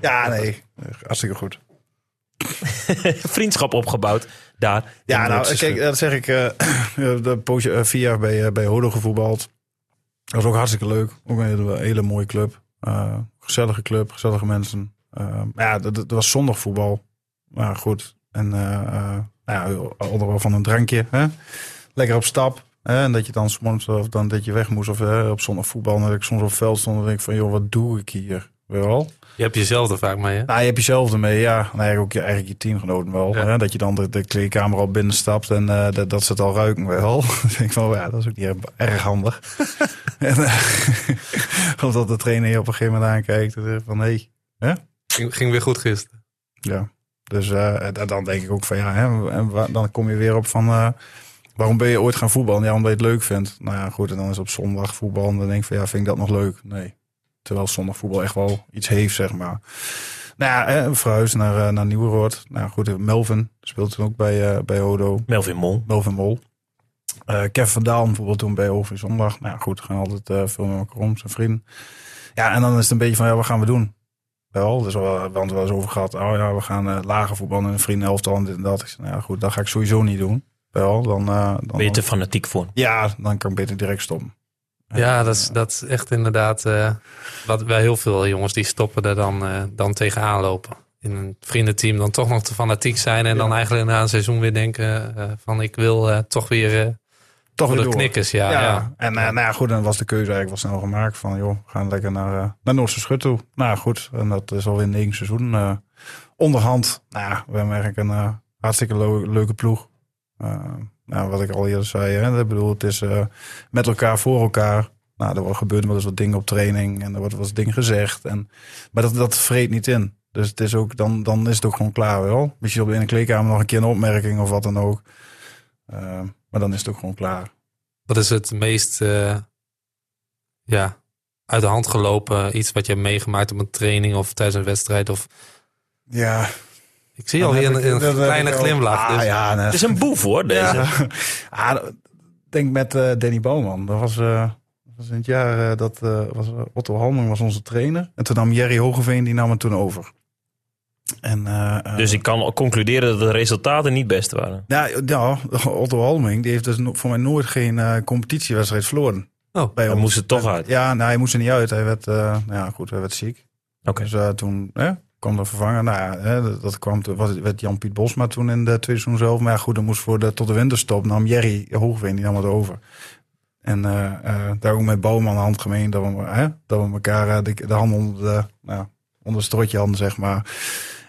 Ja, nee, hartstikke goed. *laughs*
vriendschap opgebouwd daar.
Ja, nou,
Noordse
kijk, dat zeg ik. eh *clears throat* de poosje, eh, vier jaar bij, eh, bij Hodo gevoetbald. Dat was ook hartstikke leuk. Ook een hele, hele mooie club. Eh, gezellige club, gezellige mensen. Ja, dat, dat was zondagvoetbal. Maar goed. En nou ja, onder wel van een drankje. Hè? Lekker op stap. En dat je dan soms of dan dat je weg moest of op zondag voetbal. En dat ik soms op veld stond en denk ik van, joh, wat doe ik hier? Wel?
Je hebt jezelf er vaak mee, hè?
Nou, je hebt jezelf ermee, ja. En eigenlijk ook je, eigenlijk je teamgenoten wel.
Ja.
Hè? Dat je dan de, de kleedkamer al binnenstapt en eh, dat, dat ze het al ruiken wel. *laughs* Dan denk ik van, ja, dat is ook niet erg, erg handig. *laughs* en, eh, *laughs* of dat de trainer je op een gegeven moment aankijkt. en zegt van, hé, hey,
Ging, ging weer goed gisteren.
ja. Dus eh, dan denk ik ook van, ja, hè, en dan kom je weer op van... waarom ben je ooit gaan voetballen? Ja, omdat je het leuk vindt. Nou ja, goed, en dan is op zondag voetbal. En dan denk ik van, ja, vind ik dat nog leuk? Nee. Terwijl zondag voetbal echt wel iets heeft, zeg maar. Nou ja, verhuis naar, eh, naar Nieuweroord. Nou goed, Melvin speelt toen ook bij, eh, bij Odo.
Melvin Mol.
Melvin Mol. Eh Kev van Dalen bijvoorbeeld toen bij Over Zondag. Nou ja, goed, gaan altijd eh, veel met elkaar om, zijn vrienden. Ja, en dan is het een beetje van, ja, wat gaan we doen? Wel, dus we we hadden het wel eens over gehad. Oh ja, we gaan eh lager voetballen en een vriendenelftal en dit en dat. Ik zei, nou ja, goed, dat ga ik sowieso niet doen. Wel, dan, eh, dan,
Ben je te fanatiek voor?
Ja, dan kan ik beter direct stoppen.
Ja, dat is, dat is echt inderdaad eh, wat bij heel veel jongens die stoppen er dan, eh, dan tegenaan lopen. In een vriendenteam dan toch nog te fanatiek zijn en dan eigenlijk na een seizoen weer denken eh, van ik wil eh, toch weer eh
Toch weer
de
door.
knikkers. Ja,
Ja,
ja.
en eh, nou ja, goed, dan was de keuze eigenlijk wel snel gemaakt van, joh, we gaan lekker naar, eh, naar Noordse Schut toe. Nou goed, en dat is alweer negen seizoen. eh, onderhand, nou ja, we hebben eigenlijk een eh, hartstikke leu- leuke ploeg. Eh, nou, wat ik al eerder zei, hè, ik bedoel, het is eh, met elkaar, voor elkaar. Nou, er gebeuren wel eens wat dingen op training en er wordt wel eens dingen gezegd. En, maar dat, dat vreet niet in. Dus het is ook, dan, dan is het ook gewoon klaar wel. Misschien op in de kleedkamer nog een keer een opmerking of wat dan ook. Eh, maar dan is het ook gewoon klaar.
Wat is het meest ja, uit de hand gelopen iets wat je hebt meegemaakt op een training of tijdens een wedstrijd? Of,
Ja.
Ik zie alweer een, een kleine glimlach.
Ah,
dus-
ja, nee.
Het is een boef hoor, deze.
Ja. *laughs* Ah, ik denk met eh, Danny Bouwman. Dat was, eh, was in het jaar eh, dat eh, was, Otto Halming was onze trainer. En toen nam Jerry Hogeveen, die nam het toen over. En,
Dus ik kan concluderen dat de resultaten niet best waren.
ja, ja, Otto Halming die heeft dus no- voor mij nooit geen eh, competitiewedstrijd verloren.
Oh,
Bij
Hij
ons.
moest er toch uit.
Ja, nou, hij moest er niet uit. Hij werd, eh, nou ja, goed, hij werd ziek.
Oké.
Dus toen kwam de vervanger. Nou ja, hè, dat, dat kwam, was, werd Jan-Piet Bosma toen in de tweede seizoen zelf. Maar goed, dan moest voor de, tot de winterstop nam Jerry Hoogveen, die nam het over. En eh, daar ook met Bouwman handgemeen dat we, hè, dat we elkaar eh, de, de handen onder, de, nou, onder strotje hadden, zeg maar.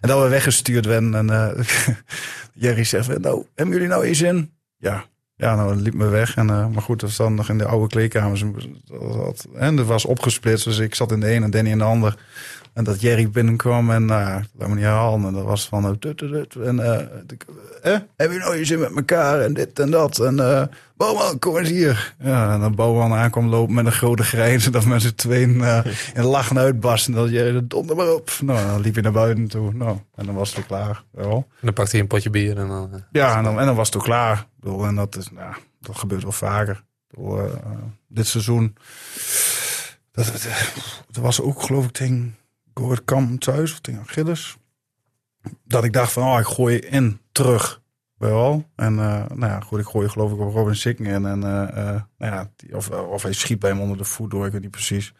En dat we weggestuurd werden. En *laughs* Jerry zegt, nou, hebben jullie nou eens in? Ja. Ja, nou, dat liep me weg. En, maar goed, dat was dan nog in de oude kleedkamers. En dat was opgesplitst. Dus ik zat in de ene en Danny in de ander. En dat Jerry binnenkwam en ja, laat me niet herhalen. En dat was van... eh, tut, tut, tut. En eh, eh, hebben jullie nou je zin met elkaar en dit en dat. En eh Bouwman, kom eens hier. Ja, en dan Bouwman aankwam lopen met een grote grijns. En dat met z'n tweeën in lachen uitbarsten. En dat je donder maar op. Nou, dan liep je naar buiten toe. Nou, en dan was het weer klaar.
En dan pakt hij een potje bier en dan...
Ja, en dan, en dan was het ook klaar. Bedoel, en dat, is, nou, dat gebeurt wel vaker. Bedoel, dit seizoen. Dat, dat, dat was ook, geloof ik, tegen Goord Kamp thuis of tegen Gilles. Dat ik dacht van, oh, ik gooi in terug. Wel. En eh, nou ja, goed, ik gooi geloof ik op Robin Sikken. En, en eh, eh, nou ja, die, of, of hij schiet bij hem onder de voet door, ik weet niet precies.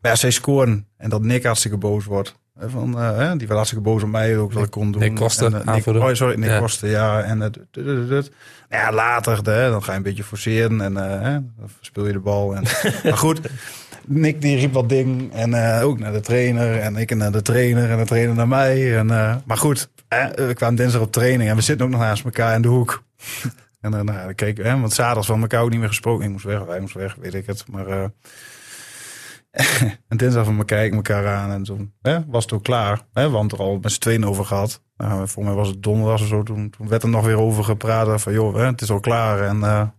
Maar ja, zij scoren. En dat Nick hartstikke boos wordt. Hè, Van, eh, hè, die was hartstikke boos op mij ook, dat ik kon doen.
Nick Koster,
En, Nick,
aanvoerder.
oh, sorry, Nick
Ja.
Ja. En het. Nou ja, later, hè, dan ga je een beetje forceren. En hè, dan speel je de bal. En, *laughs* maar goed, Nick die riep wat ding. En eh, ook naar de trainer. En ik naar de trainer. En de trainer naar mij. En, eh, maar goed, we kwamen dinsdag op training. En we zitten ook nog naast elkaar in de hoek. *laughs* en dan nou, we, hè, want zaterdag van elkaar ook niet meer gesproken. Ik moest weg, wij moesten weg, weet ik het. Maar... *laughs* en dinsdag van me kijken elkaar aan en toen was het ook klaar. Want er al met z'n tweeën over gehad. Nou, voor mij was het donderdag of zo. Toen, toen werd er nog weer over gepraat. Van joh, het is al klaar. En?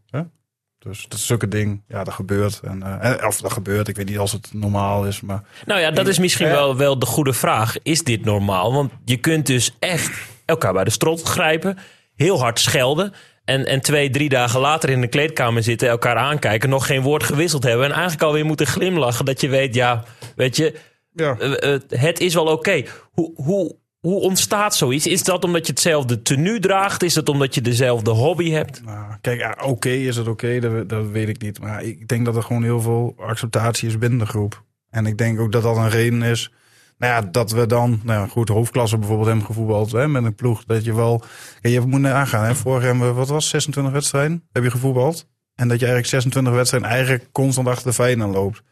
Dus dat is zulke ding. Ja, dat gebeurt. En, eh, of dat gebeurt. Ik weet niet als het normaal is. Maar
Nou ja, dat is misschien wel, wel de goede vraag. Is dit normaal? Want je kunt dus echt elkaar bij de strot grijpen. Heel hard schelden. En, en twee, drie dagen later in de kleedkamer zitten, elkaar aankijken, nog geen woord gewisseld hebben. En eigenlijk alweer moeten glimlachen. Dat je weet, ja, weet je,
ja,
eh, eh, het is wel oké. Hoe, hoe, hoe ontstaat zoiets? Is dat omdat je hetzelfde tenue draagt? Is het omdat je dezelfde hobby hebt?
Nou, kijk, oké is het oké, dat, dat weet ik niet. Maar ik denk dat er gewoon heel veel acceptatie is binnen de groep. En ik denk ook dat dat een reden is. Nou ja, dat we dan, nou goed, hoofdklasse bijvoorbeeld hebben gevoetbald hè, met een ploeg. Dat je wel, je moet nagaan, hè, vorig hebben we, wat was het, 26 wedstrijden heb je gevoetbald. En dat je eigenlijk 26 wedstrijden eigenlijk constant achter de feiten loopt.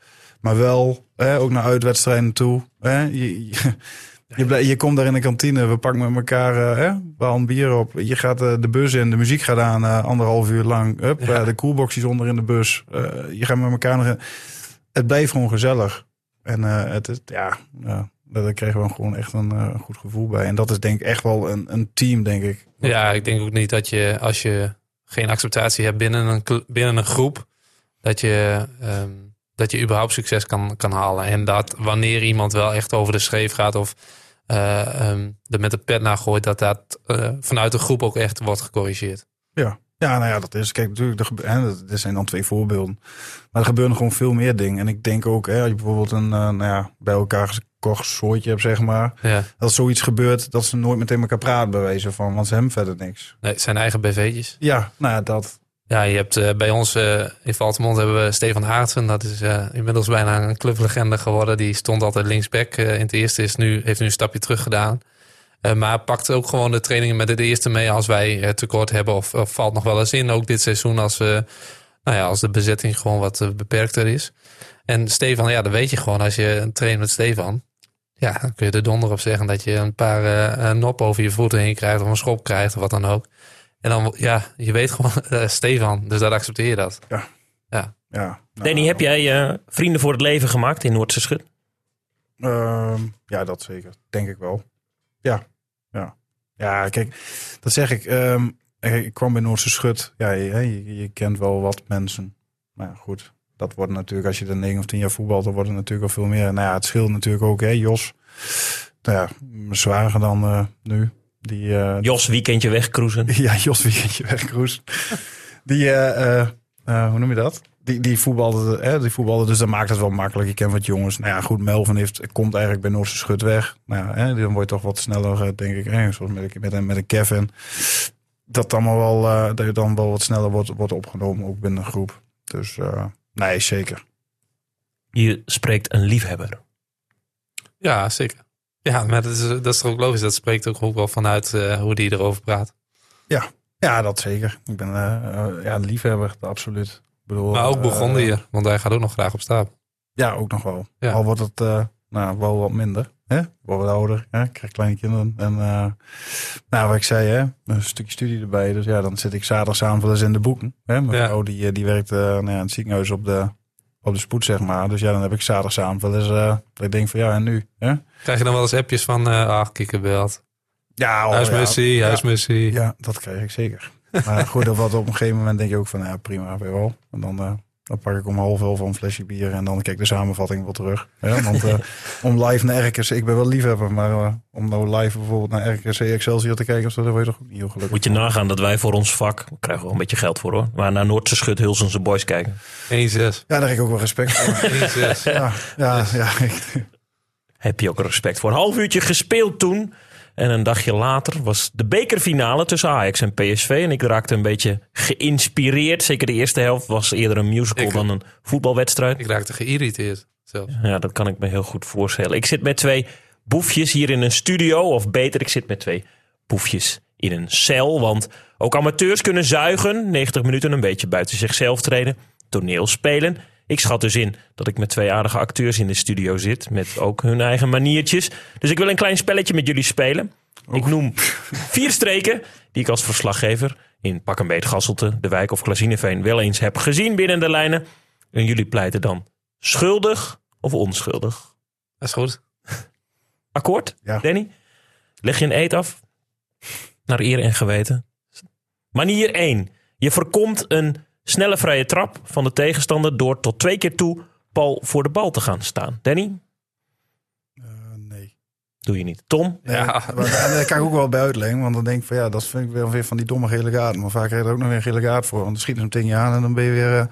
Maar wel, hè, ook naar uitwedstrijden toe. Hè, je, je, je komt daar in de kantine, we pakken met elkaar eh, hè, we halen bier op. Je gaat eh, de bus in, de muziek gaat aan eh, anderhalf uur lang. Hup,
Ja.
eh, de koelboxjes onder in de bus. Eh, je gaat met elkaar nog... in- Het blijft gewoon gezellig. En eh, het is, ja, daar kregen we gewoon echt een eh, goed gevoel bij. En dat is denk ik echt wel een, een team, denk ik.
Ja, ik denk ook niet dat je als je geen acceptatie hebt binnen een, binnen een groep, dat je, ehm, dat je überhaupt succes kan, kan halen. En dat wanneer iemand wel echt over de scheef gaat of eh, ehm, er met de pet naar gooit, dat dat eh, vanuit de groep ook echt wordt gecorrigeerd.
Ja. Ja, nou ja, dat is. Kijk, natuurlijk, er, gebe- hè, zijn dan twee voorbeelden. Maar er gebeuren gewoon veel meer dingen. En ik denk ook, hè, als je bijvoorbeeld een uh, nou ja, bij elkaar gekocht soortje hebt, zeg maar.
Ja.
Dat zoiets gebeurt, dat ze nooit meteen elkaar praten, bij wijze van. Want ze hebben verder niks.
Nee, zijn eigen BV'tjes.
Ja, nou ja, dat.
Ja, je hebt uh, bij ons uh, in Valtemont hebben we Stefan Aartsen. Dat is uh, inmiddels bijna een clublegende geworden. Die stond altijd linksback in het eerste. Is nu, heeft nu een stapje terug gedaan. Maar pakt ook gewoon de trainingen met het eerste mee als wij tekort hebben. Of, valt nog wel eens in. Ook dit seizoen als, uh, nou ja, als de bezetting gewoon wat beperkter is. En Stefan, ja, dan weet je gewoon als je traint met Stefan. Ja, dan kun je er donder op zeggen dat je een paar nop over je voeten heen krijgt. Of een schop krijgt of wat dan ook. En dan, ja, je weet gewoon uh, *laughs* Stefan. Dus dat accepteer je dat.
Ja.
Ja.
ja
nou, Danny, heb jij uh, vrienden voor het leven gemaakt in Noordse Schut?
Uh, ja, dat zeker. Denk ik wel. Ja. Ja, ja kijk, dat zeg ik. Um, ik kwam bij Noordse Schut. Ja, je, je, je, kent wel wat mensen. Maar ja, goed. Dat wordt natuurlijk, als je er 9 of 10 jaar voetbalt, dan wordt het natuurlijk wel veel meer. Nou ja, het scheelt natuurlijk ook, hè, Jos. Nou ja, mijn zwager dan uh, nu. Die, uh,
Jos weekendje wegcruisen. *laughs*
Ja, Jos weekendje wegcruisen. die, uh, hoe noem je dat? Die, die, voetbalde, hè, die voetbalde, dus dat maakt het wel makkelijk. Je kent wat jongens. Nou ja, goed, Melvin heeft, komt eigenlijk bij Noorse Schut weg. Nou ja, hè, dan word je toch wat sneller, denk ik. Hè, zoals met, met, een, met een Kevin. Dat allemaal wel, uh, dat je dan wel wat sneller wordt, wordt opgenomen, ook binnen een groep. Dus uh, nee, zeker.
Je spreekt een liefhebber.
Ja, zeker. Ja, maar dat is, dat is toch ook logisch. Dat spreekt ook, ook wel vanuit uh, hoe die erover praat.
Ja, ja dat zeker. Ik ben uh, ja, liefhebber, absoluut. Ik bedoel,
maar ook begonnen uh, hier, want hij gaat ook nog graag op stapel.
Ja, ook nog wel. Ja. Al wordt het nou, wel wat minder. Hè? Word wat ouder, hè? krijg kleine kinderen. En nou, wat ik zei, hè? een stukje studie erbij. Dus ja, dan zit ik zaterdagavond wel eens in de boeken. Hè? Mijn ja. vrouw die, die werkt nou ja, in het ziekenhuis op de, op de spoed, zeg maar. Dus ja, dan heb ik zaterdagavond wel eens... Uh, dat ik denk van ja, en nu? Hè?
Krijg je dan wel eens appjes van... Uh, ach, kikkerbelt.
Ja,
oh, huismissie,
ja,
huismissie.
Ja, ja, dat krijg ik zeker. Maar goed, of wat op een gegeven moment denk je ook van... Ja, prima, weer wel. En dan... Dan pak ik om half elf een flesje bier en dan kijk de samenvatting wel terug. Ja, want uh, *laughs* om live naar RKC, ik ben wel liefhebber, maar uh, om nou live bijvoorbeeld naar RKC Excelsior te kijken, word je toch ook niet heel gelukkig.
Moet je nagaan dat wij voor ons vak, we krijgen wel een beetje geld voor hoor, maar naar Noordse Schut Hulsense Boys kijken.
1-6.
Ja, daar heb ik ook wel respect voor. *laughs*
1-6.
ja, ja, ja.
Heb je ook respect voor. Een half uurtje gespeeld toen. En een dagje later was de bekerfinale tussen Ajax en PSV. En ik raakte een beetje geïnspireerd. Zeker de eerste helft was eerder een musical ik, dan een voetbalwedstrijd.
Ik raakte geïrriteerd zelfs.
Ja, dat kan ik me heel goed voorstellen. Ik zit met twee boefjes hier in een studio. Of beter, ik zit met twee boefjes in een cel. Want ook amateurs kunnen zuigen. 90 minuten een beetje buiten zichzelf treden. Toneel spelen. Ik schat dus in dat ik met twee aardige acteurs in de studio zit. Met ook hun eigen maniertjes. Dus ik wil een klein spelletje met jullie spelen. Oef. Ik noem vier streken die ik als verslaggever in Pak een Beet Gasselte, De Wijk of Klazineveen wel eens heb gezien binnen de lijnen. En jullie pleiten dan schuldig of onschuldig.
Dat is goed.
Akkoord,
ja.
Danny? Leg je een eet af? Naar eer en geweten. Manier 1. Je voorkomt een snelle vrije trap van de tegenstander door tot twee keer toe pal voor de bal te gaan staan. Danny?
Uh, nee.
Doe je niet. Tom?
Nee, ja. Maar, daar kan ik ook wel bij uitleggen. Want dan denk ik van ja, dat vind ik wel weer van die domme gele kaart. Maar vaak krijg je er ook nog weer een gele kaart voor. Want dan schiet hem tegen je aan en dan ben je weer... Uh,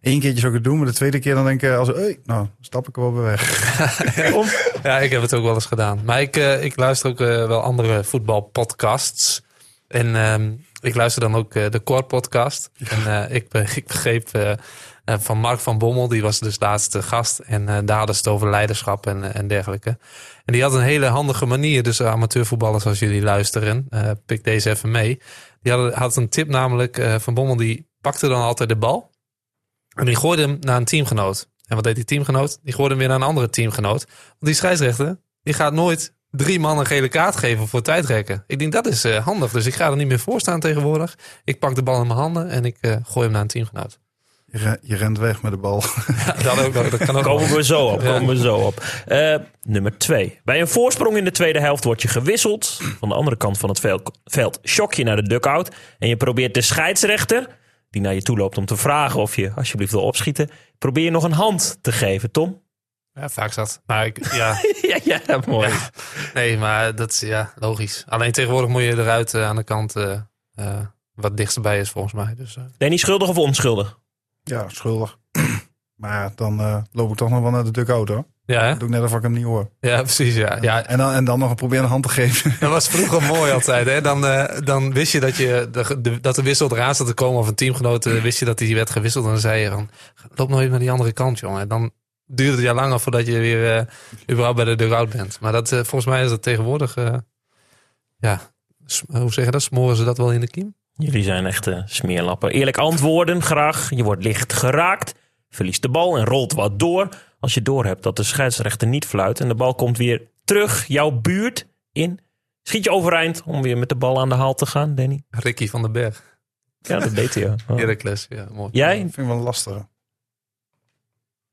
Eén keertje zou ik het doen, maar de tweede keer dan denk ik... Als, hey, nou, stap ik er wel weer weg. *laughs*
ja, ik heb het ook wel eens gedaan. Maar ik, uh, ik luister ook uh, wel andere voetbalpodcasts. En um, ik luister dan ook uh, de Core podcast. En uh, ik, *laughs* ik begreep uh, van Mark van Bommel, die was dus laatste gast. En daar hadden ze het over leiderschap en, en dergelijke. En die had een hele handige manier. Dus amateurvoetballers als jullie luisteren, pik deze even mee. Die had, had een tip namelijk, Van Bommel die pakte dan altijd de bal. En die gooide hem naar een teamgenoot. En wat deed die teamgenoot? Die gooide hem weer naar een andere teamgenoot. Want die scheidsrechter, die gaat nooit drie man een gele kaart geven voor tijdrekken. Ik denk dat is eh, handig. Dus ik ga er niet meer voor staan tegenwoordig. Ik pak de bal in mijn handen en ik eh, gooi hem naar een teamgenoot.
Je, re- je rent weg met de bal. *laughs*
Ja, dat, ook, dat kan ook.
Komen we zo op.
Ja.
Komen we zo op. Eh, nummer twee. Bij een voorsprong in de tweede helft word je gewisseld. Van de andere kant van het veld, veld shock je naar de dugout. En je probeert de scheidsrechter, die naar je toe loopt om te vragen of je alsjeblieft wil opschieten, probeer je nog een hand te geven, Tom?
Ja, vaak zat. Maar ik, ja, *laughs*
ja, ja, mooi.
Ja. Nee, maar dat is ja, logisch. Alleen tegenwoordig moet je eruit eh, aan de kant eh, eh, wat dichtstbij is volgens mij. Dus, eh,
Danny, schuldig of onschuldig?
Ja, schuldig. *clears throat* maar dan eh, loop ik toch nog wel naar de dugout hoor.
ja, hè?
Dat doe ik net of ik hem niet hoor.
ja, precies. Ja. Ja,
En dan, en dan nog proberen een hand te geven. *laughs*
dat was vroeger mooi altijd. Hè? Dan, eh, dan wist je dat, je de, de- dat de wissel eraan zat te komen. Of een teamgenoot wist je dat die werd gewisseld. En dan zei je van, loop nog even naar die andere kant, jongen. En dan duurde het ja langer voordat je weer eh, überhaupt bij de dugout bent. Maar dat, eh, volgens mij is dat tegenwoordig... eh, ja, hoe zeg je dat? Smoren ze dat wel in de kiem?
Jullie zijn echte smeerlappen. Eerlijk antwoorden graag. Je wordt licht geraakt, verliest de bal en rolt wat door. Als je doorhebt dat de scheidsrechter niet fluit en de bal komt weer terug jouw buurt in. Schiet je overeind om weer met de bal aan de haal te gaan, Danny?
Ricky van den Berg.
Ja, dat deed hij. ja. Oh. *laughs*
Heracles, ja, mooi.
Jij?
Dat vind ik wel lastig.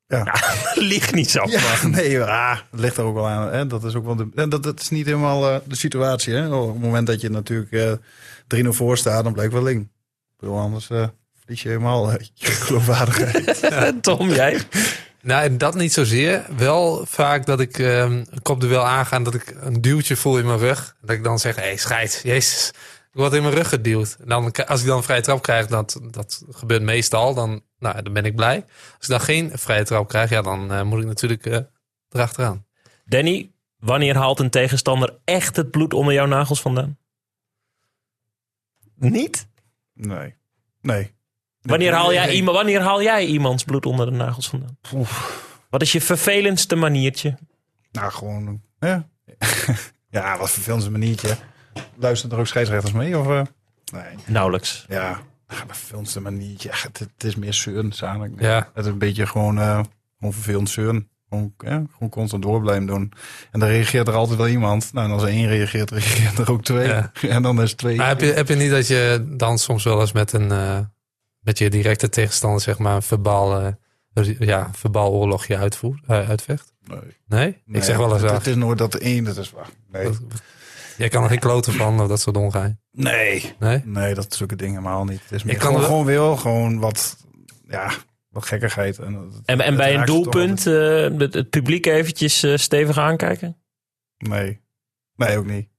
*laughs*
Lieg niet zo.
Ja, nee, ah, dat ligt er ook wel aan. Hè? Dat is ook wel de, en dat, dat is niet helemaal eh, de situatie. Hè? Op het moment dat je natuurlijk eh 3-0 voor staat, dan blijkt wel link. Ik bedoel, anders eh, verlies je helemaal je *laughs* geloofwaardigheid. *laughs*
Tom, jij?
Nou, en dat niet zozeer. Wel vaak dat ik ehm een kopduel aanga en dat ik een duwtje voel in mijn rug. Dat ik dan zeg, hé, hey, scheid, jezus. Ik word in mijn rug geduwd. En dan, als ik dan een vrije trap krijg, dat, dat gebeurt meestal, dan, nou, dan ben ik blij. Als ik dan geen vrije trap krijg, ja, dan eh, moet ik natuurlijk eh erachteraan.
Danny, wanneer haalt een tegenstander echt het bloed onder jouw nagels vandaan? Niet?
Nee. Nee.
Wanneer haal, jij
Nee.
iemand, wanneer haal jij iemands bloed onder de nagels vandaan? Wat is je vervelendste maniertje?
Nou, gewoon. Hè? *laughs* ja, wat vervelend is een maniertje. Luisteren er ook scheidsrechters mee? Of, eh? Nee.
Nauwelijks.
Ja, ah, wat vervelendste maniertje. Ja, het, het is meer zeuren, eigenlijk.
Ja.
Het is een beetje gewoon, eh gewoon vervelend zeuren. Gewoon, ja, gewoon constant door blijven doen. En dan reageert er altijd wel iemand. Nou, en als er één reageert, *laughs* reageert er ook twee.
Ja. *laughs*
En dan is het twee.
Maar heb je, heb je niet dat je dan soms wel eens met een, eh, met je directe tegenstander, zeg maar, een verbaal, eh, ja, verbaal oorlogje uitvoert, eh, uitvecht?
Nee.
Nee?
Nee,
Ik zeg wel eens,
het,
ah,
het is nooit dat de één, dat is waar. Nee.
Jij kan er geen kloten van of dat soort ongein.
Nee.
Nee?
Nee, dat zulke dingen helemaal niet. Het is meer
kan
gewoon,
wel-
gewoon wil, gewoon wat, ja, wat gekkigheid. En,
En, bij een doelpunt eh, het, het publiek eventjes eh, stevig aankijken?
Nee. Nee, ook niet.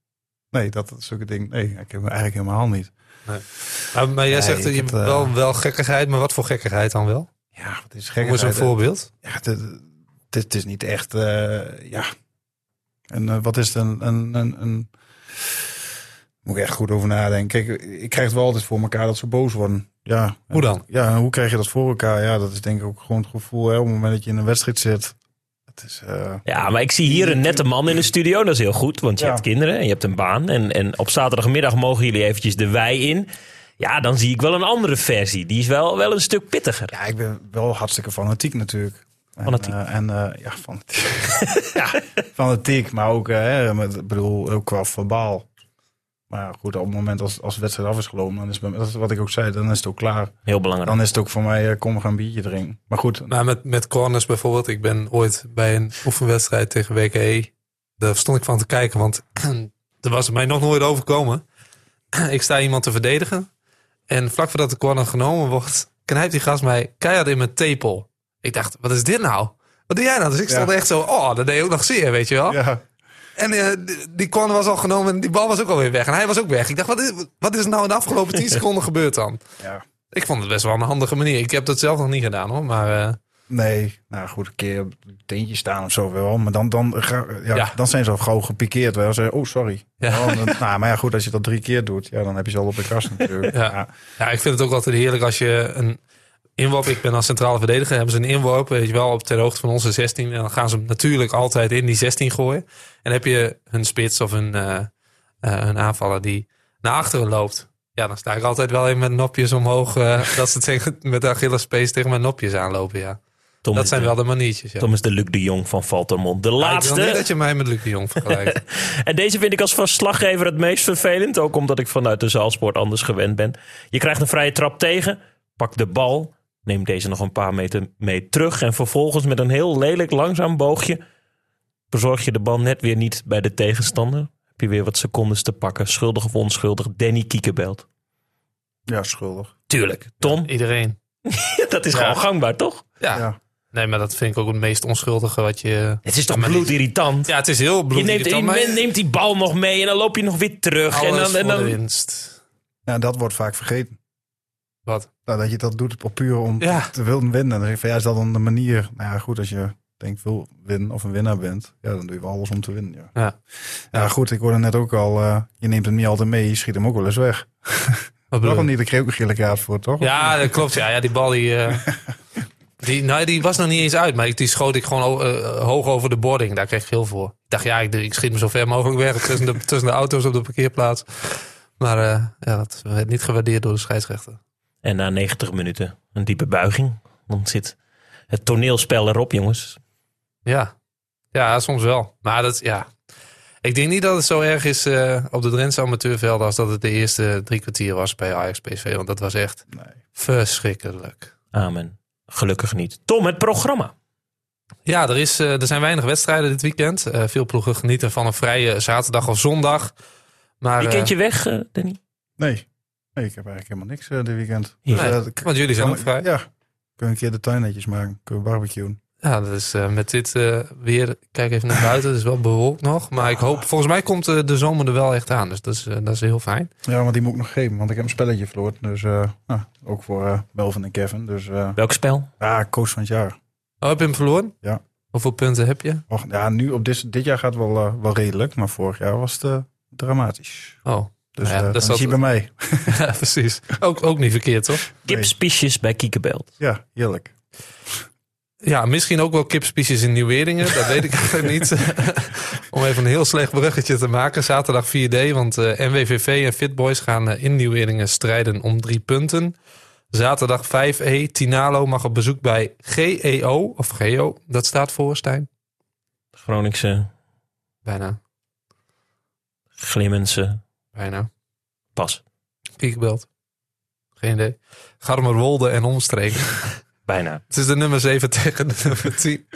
Nee, dat, dat zulke dingen. Nee, ik heb eigenlijk helemaal niet.
Maar, maar jij
Nee,
zegt
ik
je hebt
eh,
wel, wel gekkigheid, maar wat voor gekkigheid dan wel?
Ja, het is
Hoe is een
gekkigheid.
voorbeeld?
Ja, het, het, het is niet echt, eh, ja. En wat is het een, een, een, een... Moet ik echt goed over nadenken. Kijk, ik krijg het wel altijd voor elkaar dat ze boos worden. Ja.
Hoe dan?
Ja, en hoe krijg je dat voor elkaar? Ja, dat is denk ik ook gewoon het gevoel. Hè, op het moment dat je in een wedstrijd zit. Het is, eh,
Ja, maar ik zie hier een nette man in de studio. Dat is heel goed, want je
Ja.
hebt kinderen en je hebt een baan. En, en op zaterdagmiddag mogen jullie eventjes de wei in. Ja, dan zie ik wel een andere versie. Die is wel, wel een stuk pittiger.
ja, ik ben wel hartstikke fanatiek natuurlijk. En,
Fanatiek.
eh, En, eh, ja, fanatiek. *laughs* ja, fanatiek, maar ook, eh, hè, met, ik bedoel, ook qua verbaal. Maar goed, op het moment als, als de wedstrijd af is gelopen, dan is, mij- dat is wat ik ook zei, dan is het ook klaar.
Heel belangrijk.
Dan is het ook voor mij, kom we gaan een biertje drinken. Maar goed,
Nou, met, met corners bijvoorbeeld. Ik ben ooit bij een oefenwedstrijd tegen WKE. Daar stond ik van te kijken, want *clears throat* er was mij nog nooit overkomen. *clears throat* ik sta iemand te verdedigen. En vlak voordat de corner genomen wordt, knijpt die gast mij keihard in mijn tepel. Ik dacht, wat is dit nou? Wat doe jij nou? Dus ik stond
Ja.
echt zo, oh, dat deed ook nog zeer, weet je wel.
ja,
En eh, die- die corner was al genomen en die bal was ook alweer weg. En hij was ook weg. Ik dacht, wat is, wat is er nou in de afgelopen 10 *laughs* seconden gebeurd dan?
ja.
Ik vond het best wel een handige manier. Ik heb dat zelf nog niet gedaan hoor. Maar eh,
Nee, nou goed, een keer op het teentje staan of zo wel. Maar dan, dan, ja,
Ja.
dan zijn ze al gauw gepikeerd. Wel. Ze, oh, sorry.
Ja.
Oh, dan- *laughs* nou, maar ja, goed, als je dat drie keer doet, ja, dan heb je ze al op de kast natuurlijk.
Ja.
Ja.
Ja, ik vind het ook altijd heerlijk als je een inworp... Ik ben als centrale verdediger, hebben ze een inworp, weet je wel, op ter hoogte van onze 16. En dan gaan ze hem natuurlijk altijd in die 16 gooien. En dan heb je een spits of een, eh, eh, een aanvaller die naar achteren loopt. Ja, dan sta ik altijd wel even met nopjes omhoog. eh, *laughs* dat ze tegen, met de Achillespees tegen mijn nopjes aanlopen, ja.
Tom
Dat zijn
de,
wel de maniertjes, ja.
Tom is de Luc de Jong van Valtermond. De
Ik wil
laatste.
niet dat je mij met Luc de Jong vergelijkt. *laughs*
En deze vind ik als verslaggever het meest vervelend. Ook omdat ik vanuit de zaalsport anders gewend ben. Je krijgt een vrije trap tegen. Pak de bal. Neem deze nog een paar meter mee terug. En vervolgens met een heel lelijk langzaam boogje. Bezorg je de bal net weer niet bij de tegenstander. Heb je weer wat secondes te pakken. Schuldig of onschuldig. Danny Kiekebelt.
Ja, schuldig.
Tuurlijk. Tom,
Iedereen. *laughs*
dat is
Ja.
gewoon gangbaar, toch?
Ja.
Ja.
Nee, maar dat vind ik ook het meest onschuldige wat je...
Het is toch
maar
bloedirritant?
Ja, het is heel
je neemt,
bloedirritant,
je
maar
neemt die bal nog mee en dan loop je nog weer terug. En
alles
dan, en
voor
dan,
de winst.
Ja, dat wordt vaak vergeten.
Wat?
Nou, dat je dat doet op puur om
Ja.
te willen winnen. Dan zeg ik van ja, is dat dan de manier? Nou ja, goed, als je denkt wil winnen of een winnaar bent, ja, dan doe je wel alles om te winnen. Ja,
Ja.
ja goed, ik hoorde net ook al, eh, je neemt hem niet altijd mee, je schiet hem ook wel eens weg. *laughs*
Wat bedoel
niet, ik kreeg ook een gele kaart voor, toch?
Ja, dat klopt. Ja, ja die bal die, eh, *laughs* die, nou, die was nog niet eens uit. Maar ik- die schoot ik gewoon eh, hoog over de boarding. Daar kreeg ik veel voor. Ik dacht, ja, ik, ik schiet me zo ver mogelijk weg tussen de, tussen de auto's op de parkeerplaats. Maar ja, dat werd niet gewaardeerd door de scheidsrechter.
En na 90 minuten een diepe buiging. Dan zit het toneelspel erop, jongens.
Ja, ja soms wel. Maar dat, ja. Ik denk niet dat het zo erg is eh, op de Drentse amateurvelden... als dat het de eerste drie kwartier was bij Ajax PSV. Want dat was echt
Nee.
verschrikkelijk.
Amen. Gelukkig niet. Tom, het programma.
Ja, er, is, eh, er zijn weinig wedstrijden dit weekend. Eh, veel ploegen genieten van een vrije zaterdag of zondag. Maar,
Wie kent je weg, Danny?
Nee. Nee, ik heb eigenlijk helemaal niks eh, dit weekend.
Ja.
eh,
want jullie zijn ook vrij.
Ja, kunnen we een keer de tuin netjes maken, kunnen we barbecuen.
Ja, dat is eh, met dit weer. Kijk even naar buiten. Het is wel bewolkt nog. Maar ik hoop, volgens mij komt de zomer er wel echt aan. Dus dat is, dat is heel fijn.
Ja, maar die moet ik nog geven, want ik heb een spelletje verloren. Dus eh, nou, ook voor Melvin en Kevin. Dus eh,
Welk spel?
ja, coach van het jaar.
Oh, heb je hem verloren?
Ja.
Hoeveel punten heb je?
Och, ja, nu op dit, dit jaar gaat het wel, wel redelijk, maar vorig jaar was het dramatisch.
Oh,
Dus
Ja,
ja,
dat is dat-
bij mij. *laughs*
ja, precies. Ook, ook niet verkeerd, toch?
Kipspiesjes bij Kiekebelt.
Ja, heerlijk.
Ja, misschien ook wel kipspiesjes in Nieuweringen. Dat weet ik *laughs* eigenlijk niet. *laughs* Om even een heel slecht bruggetje te maken. Zaterdag 4D, want eh, NWVV en Fitboys gaan eh, in Nieuweringen strijden om drie punten. Zaterdag 5E, Tinalo mag op bezoek bij GEO, of GEO, dat staat voor, Stijn?
Groningse,
Bijna,
Glimmense,
bijna.
pas.
Kiekbelt. Geen idee. Garmerwolde en omstreken. *laughs*
Bijna.
Het is de nummer 7 *laughs* tegen de nummer 10.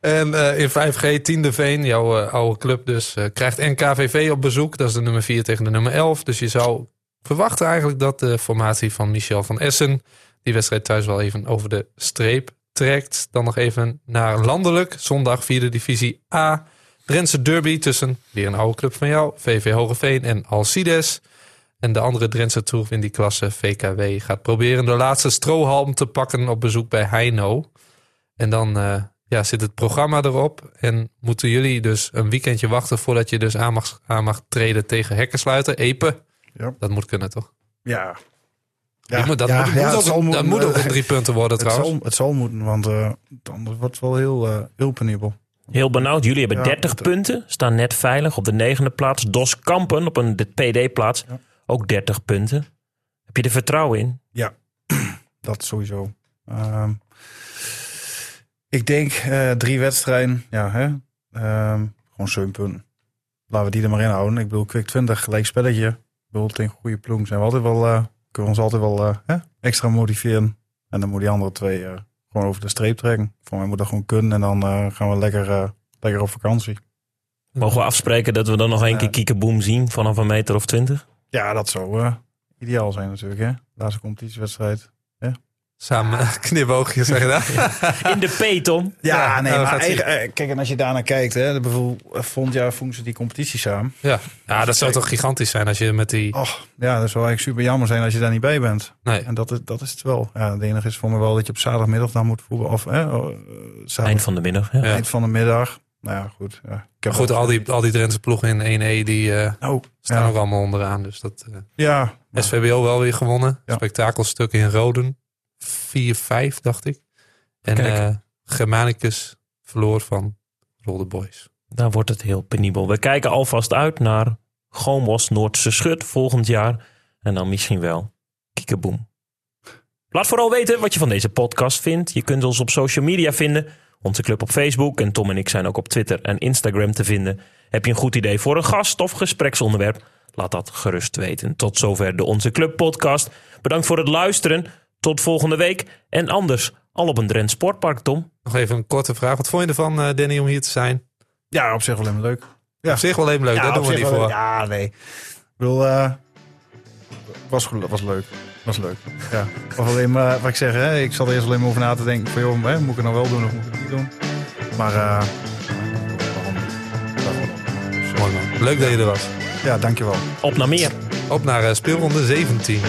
En eh, in 5G, Tiende Veen, jouw eh, oude club dus, eh, krijgt NKVV op bezoek. Dat is de nummer 4 tegen de nummer 11. Dus je zou verwachten eigenlijk dat de formatie van Michel van Essen... die wedstrijd thuis wel even over de streep trekt. Dan nog even naar landelijk. Zondag vierde divisie A. Drentse derby tussen, weer een oude club van jou... VV Hogeveen en Alcides... En de andere Drentse troef in die klasse, VKW, gaat proberen de laatste strohalm te pakken op bezoek bij Heino. En dan eh, ja, zit het programma erop. En moeten jullie dus een weekendje wachten voordat je dus aan mag, aan mag treden tegen hekkensluiter. Epe,
Ja.
dat moet kunnen toch?
Ja.
Die moet, dat
ja,
moet,
ja,
moet ook,
zal
dat
moeten,
moet ook op *laughs* drie punten worden
Het
trouwens.
zal, het zal moeten, want eh, anders wordt het wel heel, eh heel penibel.
Heel benauwd. Jullie hebben
Ja,
30
dat-
punten. Staan net veilig op de negende plaats. Dos Kampen op een de PD-plaats.
Ja.
Ook 30 punten. Heb je er vertrouwen in? *clears throat*
Dat sowieso. Ehm, ik denk eh, drie wedstrijden, ja, hè? Ehm, gewoon zeven punten. Laten we die er maar in houden. Ik bedoel, Quick 20, gelijk spelletje. Ik bedoel, tegen goede ploeg zijn we altijd wel, eh, kunnen we ons altijd wel eh, hè? extra motiveren. En dan moet die andere twee gewoon over de streep trekken. Voor mij moet dat gewoon kunnen. En dan eh, gaan we lekker, eh, lekker op vakantie.
Mogen we afspreken dat we dan nog één keer
Ja.
kiekeboom zien vanaf een meter of 20?
Ja, dat zou eh, ideaal zijn natuurlijk, hè? Laatste competitiewedstrijd.
Samen *laughs* knipoogjes zeg je dat? *laughs*
In de P, Tom.
Ja,
Ja,
nee,
nou,
maar eigen, eh, kijk, en als je daarnaar kijkt, hè, bijvoorbeeld volgend jaar voegen ze die competitie samen.
Ja. ja, dat zou toch gigantisch zijn als je met die...
Och, ja, dat zou eigenlijk super jammer zijn als je daar niet bij bent.
Nee,
En dat is, dat is het wel. Ja, het enige is voor me wel dat je op zaterdagmiddag dan moet voetballen. Of hè, oh, eh, zaterdag,
Eind van de middag. Ja.
Eind van de middag. Nou ja, goed. Ja, ik heb
goed, al die, al die Drentse ploegen in 1E die eh,
Nou,
staan
ja,
ook allemaal onderaan. Dus dat... eh,
ja,
SVBO wel weer gewonnen.
Ja.
Spektakelstuk in Roden. 4-5, dacht ik. En eh Germanicus verloor van Rolde Boys.
Daar wordt het heel penibel. We kijken alvast uit naar Goomos Noordse Schut volgend jaar. En dan misschien wel kiekeboom. Laat vooral weten wat je van deze podcast vindt. Je kunt ons op social media vinden. Onze club op Facebook en Tom en ik zijn ook op Twitter en Instagram te vinden. Heb je een goed idee voor een gast of gespreksonderwerp? Laat dat gerust weten. Tot zover de Onze Club podcast. Bedankt voor het luisteren. Tot volgende week. En anders, al op een Drent Sportpark, Tom.
Nog even een korte vraag. Wat vond je ervan, eh, Danny, om hier te zijn?
Ja, op zich wel helemaal leuk. Ja.
Op zich wel even leuk, daar
op
doen we niet voor.
Ja, nee. Ik bedoel, eh, was, goed- was leuk. Was leuk. Ja. Was alleen maar, wat ik zeg, hè, ik zat er eerst alleen maar over na te denken van, joh, hè, moet ik het nou wel doen of moet ik het niet doen? Maar, eh, waarom niet?
Mooi man. Leuk dat je er was.
Ja, dankjewel.
Op naar meer.
Op naar eh, speelronde 17.